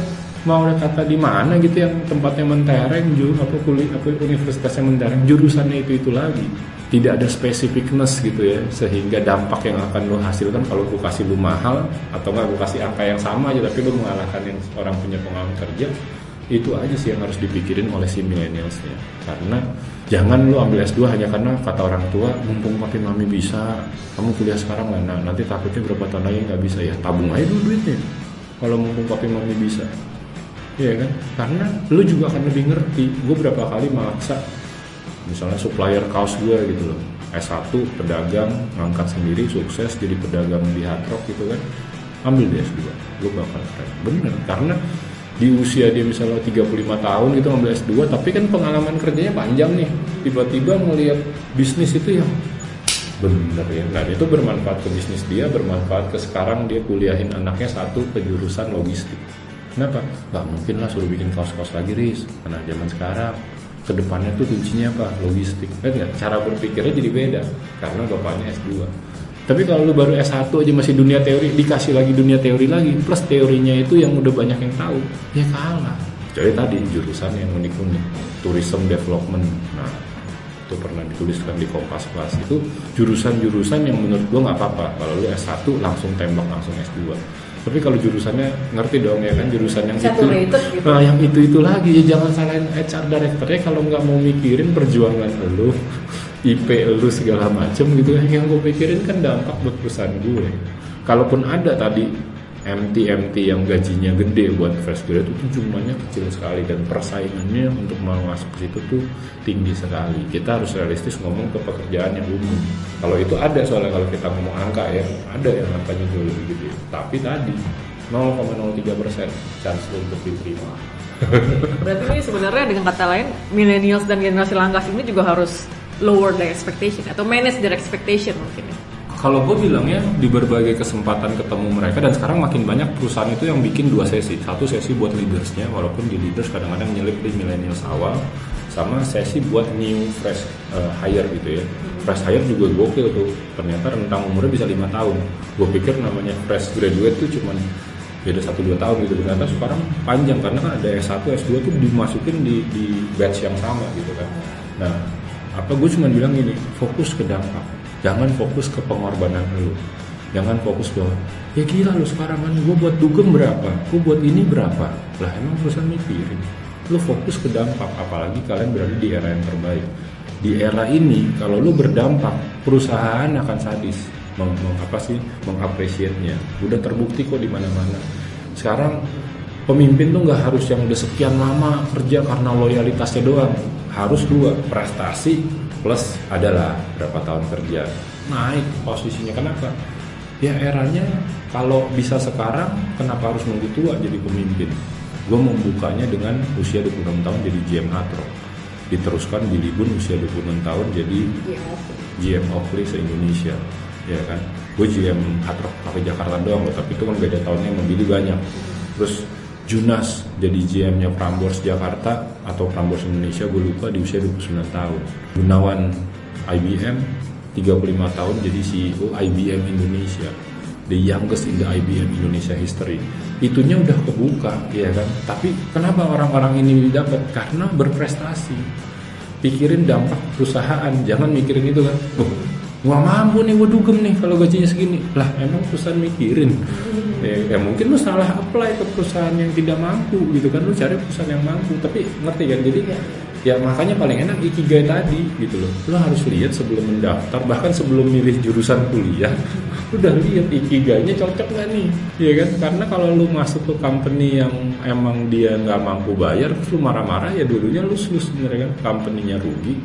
mau ada kata di mana gitu yang tempatnya mentereng jur apa kuliah apa universitasnya mentereng jurusannya itu itu lagi. Tidak ada specificness gitu ya sehingga dampak yang akan lo hasilkan kalau gue kasih lu mahal atau nggak gue kasih angka yang sama aja tapi lu mengalahkan yang orang punya pengalaman kerja itu aja sih yang harus dipikirin oleh si millennialsnya. Karena jangan lu ambil S2 hanya karena kata orang tua mumpung pakai mami bisa kamu kuliah sekarang lah nah, nanti takutnya berapa tahun lagi nggak bisa ya tabung aja dulu duitnya kalau mumpung papi mami bisa Iya kan? Karena lu juga akan lebih ngerti. Gue berapa kali maksa, misalnya supplier kaos gue gitu loh. S1 pedagang ngangkat sendiri sukses jadi pedagang di Hard Rock gitu kan. Ambil di S2. Lu bakal keren. Bener karena di usia dia misalnya 35 tahun gitu ngambil S2 tapi kan pengalaman kerjanya panjang nih. Tiba-tiba ngelihat bisnis itu yang bener ya. Nah itu bermanfaat ke bisnis dia, bermanfaat ke sekarang dia kuliahin anaknya satu ke jurusan logistik. Kenapa? Gak mungkin lah suruh bikin kaos-kaos lagi Riz Karena zaman sekarang Ke depannya tuh kuncinya apa? Logistik kan? Cara berpikirnya jadi beda Karena bapaknya S2 Tapi kalau lu baru S1 aja masih dunia teori Dikasih lagi dunia teori lagi Plus teorinya itu yang udah banyak yang tahu Ya kalah. Jadi tadi jurusan yang unik-unik Tourism Development. Nah itu pernah dituliskan di Kompas Plus itu jurusan-jurusan yang menurut gua nggak apa-apa. Kalau lu S1 langsung tembak langsung S2 tapi kalau jurusannya ngerti dong ya kan? Jurusan yang itu. gitu. nah yang itu itu lagi. Ya jangan salahin HR directornya kalau nggak mau mikirin perjuangan lu IP lu segala macem gitu kan yang gue pikirin kan dampak buat perusahaan gue kalaupun ada tadi MT MT yang gajinya gede buat fresh graduate itu jumlahnya kecil sekali dan persaingannya untuk mau masuk ke situ tuh tinggi sekali. Kita harus realistis ngomong ke pekerjaan yang umum. Kalau itu ada soalnya kalau kita ngomong angka ya ada yang angkanya jauh lebih gede. Tapi tadi 0,03 persen chance untuk diterima. Berarti ini sebenarnya dengan kata lain millennials dan generasi langgas ini juga harus lower their expectation atau manage their expectation mungkin ya. Kalau gue bilangnya di berbagai kesempatan ketemu mereka dan sekarang makin banyak perusahaan itu yang bikin dua sesi. Satu sesi buat leadersnya, walaupun di leaders kadang-kadang nyelip di millennials awal, sama sesi buat new fresh uh, hire gitu ya. Fresh hire juga gokil tuh. Ternyata rentang umurnya bisa lima tahun. Gue pikir namanya fresh graduate tuh cuman beda satu dua tahun gitu ternyata sekarang panjang karena kan ada S1 S2 tuh dimasukin di di batch yang sama gitu kan nah apa gue cuma bilang gini fokus ke dampak. Jangan fokus ke pengorbanan lu. Jangan fokus bahwa ya gila lu sekarang kan gue buat dugem berapa? Gue buat ini berapa? Lah emang perusahaan mikirin. Lu fokus ke dampak apalagi kalian berada di era yang terbaik. Di era ini kalau lu berdampak perusahaan akan sadis. Meng, meng- apa sih mengapresiasinya udah terbukti kok di mana-mana. Sekarang pemimpin tuh nggak harus yang udah sekian lama kerja karena loyalitasnya doang harus dua prestasi plus adalah berapa tahun kerja. Naik posisinya kenapa? Ya eranya kalau bisa sekarang kenapa harus nunggu tua jadi pemimpin? Gue membukanya dengan usia 26 tahun jadi GM Hatro diteruskan Billy Boon usia 26 tahun jadi GM Oakley se-Indonesia ya kan? Gue GM Rock Cafe Jakarta doang loh tapi itu kan beda tahunnya membeli banyak. Terus Junas jadi GM-nya Prambors Jakarta atau Prambors Indonesia gue lupa di usia 29 tahun. Gunawan IBM 35 tahun jadi CEO IBM Indonesia. The youngest in the IBM Indonesia history. Itunya udah kebuka ya kan? Tapi kenapa orang-orang ini dapat karena berprestasi. Pikirin dampak perusahaan jangan mikirin itu kan. Oh, gua mampu nih gua dugem nih kalau gajinya segini. Lah emang perusahaan mikirin? Ya, ya mungkin lu salah apply ke perusahaan yang tidak mampu gitu kan. Lu cari perusahaan yang mampu. Tapi ngerti kan? Jadi ya makanya paling enak ikigai tadi gitu loh. Lu harus lihat sebelum mendaftar bahkan sebelum milih jurusan kuliah lu udah lihat ikigainya cocok nggak nih? Ya kan? Karena kalau lu masuk ke company yang emang dia nggak mampu bayar lu marah-marah ya dulunya lu lu sebenarnya kan. Company-nya rugi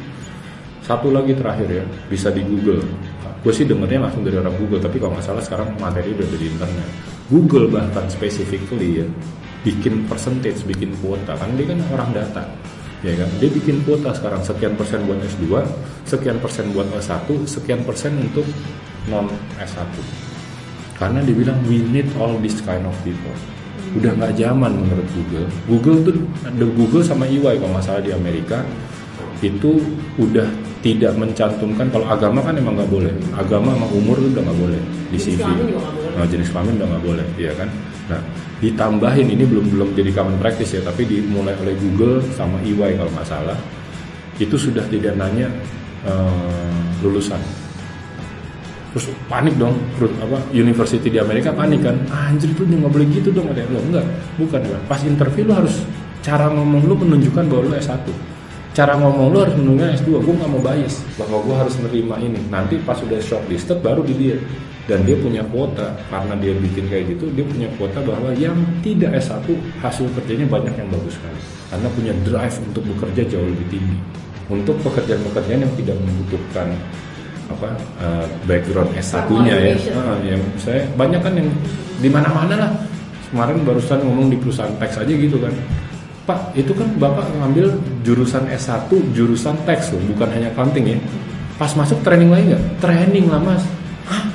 satu lagi terakhir ya bisa di Google. Gue sih dengernya langsung dari orang Google tapi kalau nggak salah sekarang materi udah ada di internet. Google bahkan specifically ya bikin percentage bikin kuota. Kan dia kan orang data ya kan? Dia bikin kuota sekarang sekian persen buat S2 sekian persen buat S1 sekian persen untuk non S1 karena dibilang we need all this kind of people. Udah nggak zaman menurut Google. Google tuh ada Google sama EY kalau nggak salah di Amerika itu udah tidak mencantumkan kalau agama kan emang nggak boleh. Agama sama umur itu udah nggak boleh. Di Jenis CV. kelamin juga nggak boleh. Nah, jenis kelamin udah nggak boleh ya kan? Nah ditambahin ini belum belum jadi common practice ya tapi dimulai oleh Google sama EY kalau nggak salah. Itu sudah tidak nanya eh, lulusan. Terus panik dong perut apa university di Amerika panik kan? Ah, anjir itu nggak boleh gitu dong ada lo enggak bukan kan pas interview lo harus cara ngomong lu menunjukkan bahwa lu S1 cara ngomong lu harus menunjukkan S2 gue nggak mau bias bahwa gue harus menerima ini nanti pas sudah shortlisted baru dilihat dan dia punya kuota karena dia bikin kayak gitu dia punya kuota bahwa yang tidak S1 hasil kerjanya banyak yang bagus sekali karena punya drive untuk bekerja jauh lebih tinggi untuk pekerjaan-pekerjaan yang tidak membutuhkan apa eh, background S1-nya ya. Qualification. Ah, yang saya banyak kan yang di mana-mana lah. Kemarin barusan ngomong di perusahaan teks aja gitu kan. Pak, itu kan Bapak ngambil jurusan S1, jurusan teks loh, bukan hanya accounting ya. Pas masuk training lagi nggak? Training lah mas. Hah?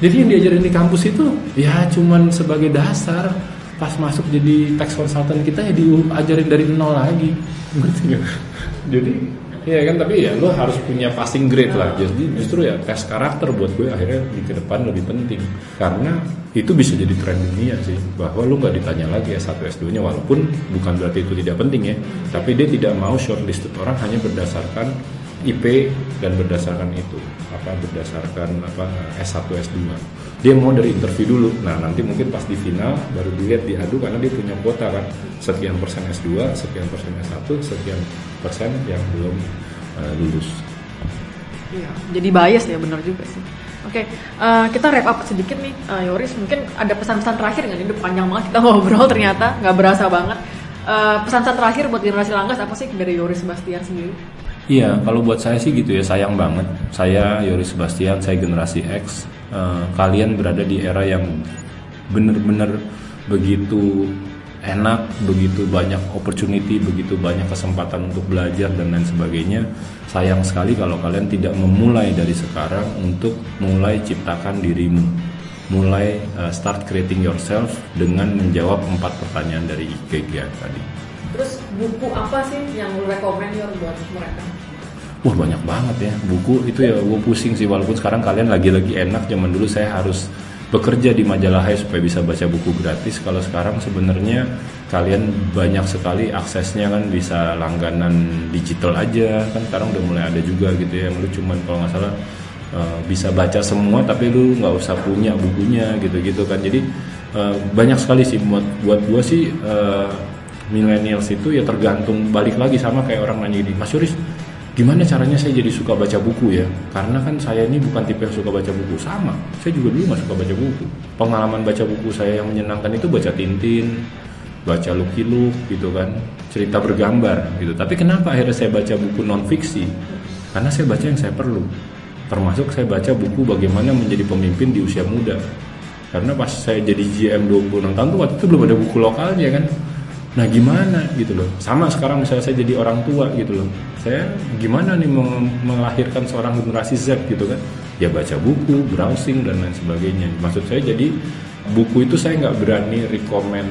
Jadi yang diajarin di kampus itu ya cuman sebagai dasar. Pas masuk jadi tax consultant kita ya diajarin dari nol lagi. Ngerti nggak? Jadi Iya kan tapi ya lo harus punya passing grade lah. Jadi justru ya tes karakter buat gue akhirnya di ke depan lebih penting. Karena itu bisa jadi tren dunia sih bahwa lo nggak ditanya lagi S1 S2 nya walaupun bukan berarti itu tidak penting ya tapi dia tidak mau shortlisted orang hanya berdasarkan IP dan berdasarkan itu apa berdasarkan apa S1 S2 dia mau dari interview dulu nah nanti mungkin pas di final baru dilihat diadu karena dia punya kuota kan sekian persen S2 sekian persen S1 sekian persen yang belum uh, lulus Iya, jadi bias ya benar juga sih. Oke, uh, kita wrap up sedikit nih, uh, Yoris. Mungkin ada pesan-pesan terakhir nggak? Ini panjang banget kita ngobrol ternyata, nggak berasa banget. Uh, pesan-pesan terakhir buat generasi Langgas apa sih dari Yoris Sebastian sendiri? Iya, kalau buat saya sih gitu ya, sayang banget. Saya Yoris Sebastian, saya generasi X. Uh, kalian berada di era yang benar-benar begitu enak, begitu banyak opportunity, begitu banyak kesempatan untuk belajar dan lain sebagainya. Sayang sekali kalau kalian tidak memulai dari sekarang untuk mulai ciptakan dirimu. Mulai uh, start creating yourself dengan menjawab empat pertanyaan dari IKG tadi. Buku apa sih yang lu rekomend buat mereka? Wah banyak banget ya. Buku itu ya gue pusing sih. Walaupun sekarang kalian lagi-lagi enak zaman dulu saya harus bekerja di majalah Hai supaya bisa baca buku gratis. Kalau sekarang sebenarnya kalian banyak sekali aksesnya kan bisa langganan digital aja. Kan sekarang udah mulai ada juga gitu ya. Lu cuman kalau nggak salah uh, bisa baca semua tapi lu nggak usah punya bukunya gitu-gitu kan. Jadi uh, banyak sekali sih. Buat buat gua sih uh, millennials itu ya tergantung balik lagi sama kayak orang nanya gini Mas Yuris gimana caranya saya jadi suka baca buku ya? Karena kan saya ini bukan tipe yang suka baca buku. Sama saya juga dulu nggak suka baca buku. Pengalaman baca buku saya yang menyenangkan itu baca Tintin baca Lucky Luke gitu kan cerita bergambar gitu. Tapi kenapa akhirnya saya baca buku non fiksi karena saya baca yang saya perlu. Termasuk saya baca buku bagaimana menjadi pemimpin di usia muda. Karena pas saya jadi GM 26 tahun tuh waktu itu belum ada buku lokalnya kan Nah gimana gitu loh. Sama sekarang misalnya saya jadi orang tua gitu loh. Saya gimana nih melahirkan seorang generasi Z gitu kan. Ya baca buku, browsing dan lain sebagainya. Maksud saya jadi buku itu saya nggak berani rekomend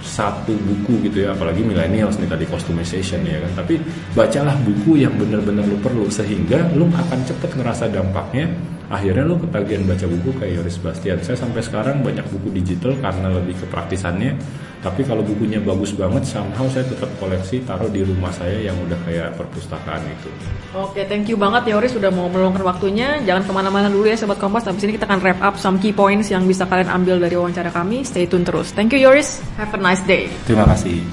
satu buku gitu ya apalagi millennials nih tadi customization ya kan tapi bacalah buku yang benar-benar lu perlu sehingga lu akan cepet ngerasa dampaknya akhirnya lu ketagihan baca buku kayak Yoris Bastian saya sampai sekarang banyak buku digital karena lebih kepraktisannya tapi kalau bukunya bagus banget somehow saya tetap koleksi taruh di rumah saya yang udah kayak perpustakaan itu. Oke thank you banget Yoris sudah mau meluangkan waktunya. Jangan ke mana-mana dulu ya Sobat Kompas. Habis ini kita akan wrap up some key points yang bisa kalian ambil dari wawancara kami. Stay tune terus. Thank you Yoris. Have a nice day. Terima kasih.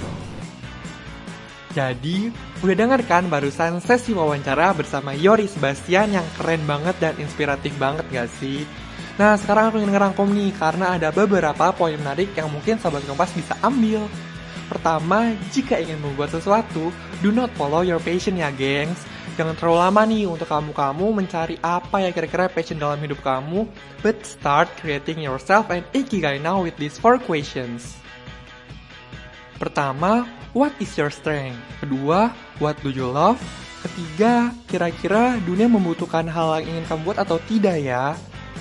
Jadi, udah denger kan barusan sesi wawancara bersama Yoris Sebastian yang keren banget dan inspiratif banget gak sih? Nah sekarang aku ingin ngerangkum nih karena ada beberapa poin menarik yang mungkin Sobat Kompas bisa ambil. Pertama, jika ingin membuat sesuatu, do not follow your passion ya gengs. Jangan terlalu lama nih untuk kamu-kamu mencari apa yang kira-kira passion dalam hidup kamu, but start creating yourself and ikigai now with these four questions. Pertama, what is your strength? Kedua, what do you love? Ketiga, kira-kira dunia membutuhkan hal yang ingin kamu buat atau tidak ya?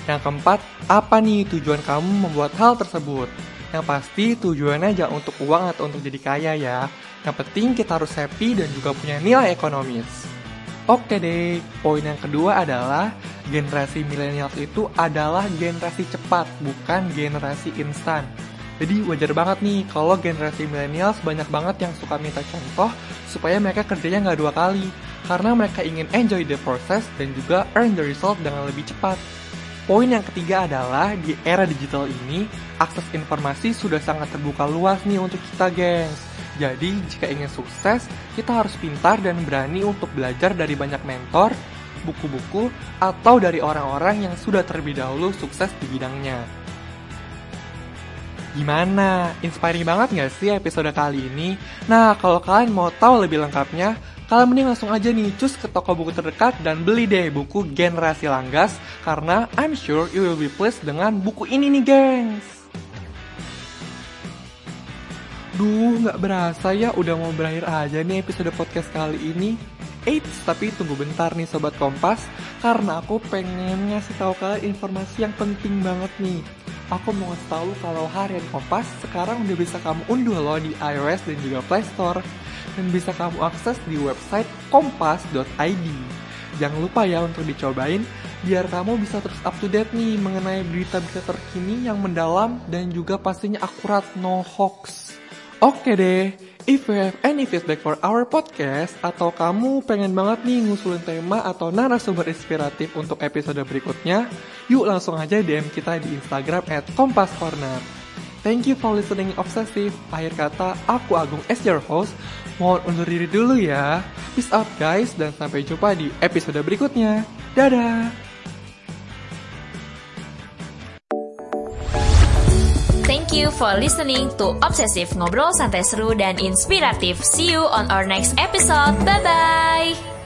Yang keempat, apa nih tujuan kamu membuat hal tersebut? Yang pasti tujuannya jangan untuk uang atau untuk jadi kaya ya. Yang penting kita harus happy dan juga punya nilai ekonomis. Oke deh, poin yang kedua adalah generasi milenial itu adalah generasi cepat, bukan generasi instan. Jadi wajar banget nih kalau generasi milenial banyak banget yang suka minta contoh supaya mereka kerjanya nggak dua kali. Karena mereka ingin enjoy the process dan juga earn the result dengan lebih cepat. Poin yang ketiga adalah di era digital ini, akses informasi sudah sangat terbuka luas nih untuk kita gengs. Jadi jika ingin sukses, kita harus pintar dan berani untuk belajar dari banyak mentor, buku-buku, atau dari orang-orang yang sudah terlebih dahulu sukses di bidangnya. Gimana? Inspiring banget gak sih episode kali ini? Nah, kalau kalian mau tahu lebih lengkapnya, kalian mending langsung aja nih cus ke toko buku terdekat dan beli deh buku Generasi Langgas karena I'm sure you will be pleased dengan buku ini nih gengs. Duh, nggak berasa ya udah mau berakhir aja nih episode podcast kali ini. Eits, tapi tunggu bentar nih Sobat Kompas, karena aku pengen ngasih tahu kalian informasi yang penting banget nih. Aku mau ngasih tahu kalau harian Kompas sekarang udah bisa kamu unduh loh di iOS dan juga Play Store dan bisa kamu akses di website kompas.id. Jangan lupa ya untuk dicobain, biar kamu bisa terus up to date nih mengenai berita-berita terkini yang mendalam dan juga pastinya akurat no hoax. Oke deh, if you have any feedback for our podcast atau kamu pengen banget nih ngusulin tema atau narasumber inspiratif untuk episode berikutnya, yuk langsung aja DM kita di Instagram at Kompas. Thank you for listening Obsessive. Akhir kata, aku Agung as your host. Mohon undur diri dulu ya. Peace out guys, dan sampai jumpa di episode berikutnya. Dadah! Thank you for listening to Obsessive Ngobrol Santai Seru dan Inspiratif. See you on our next episode. Bye-bye!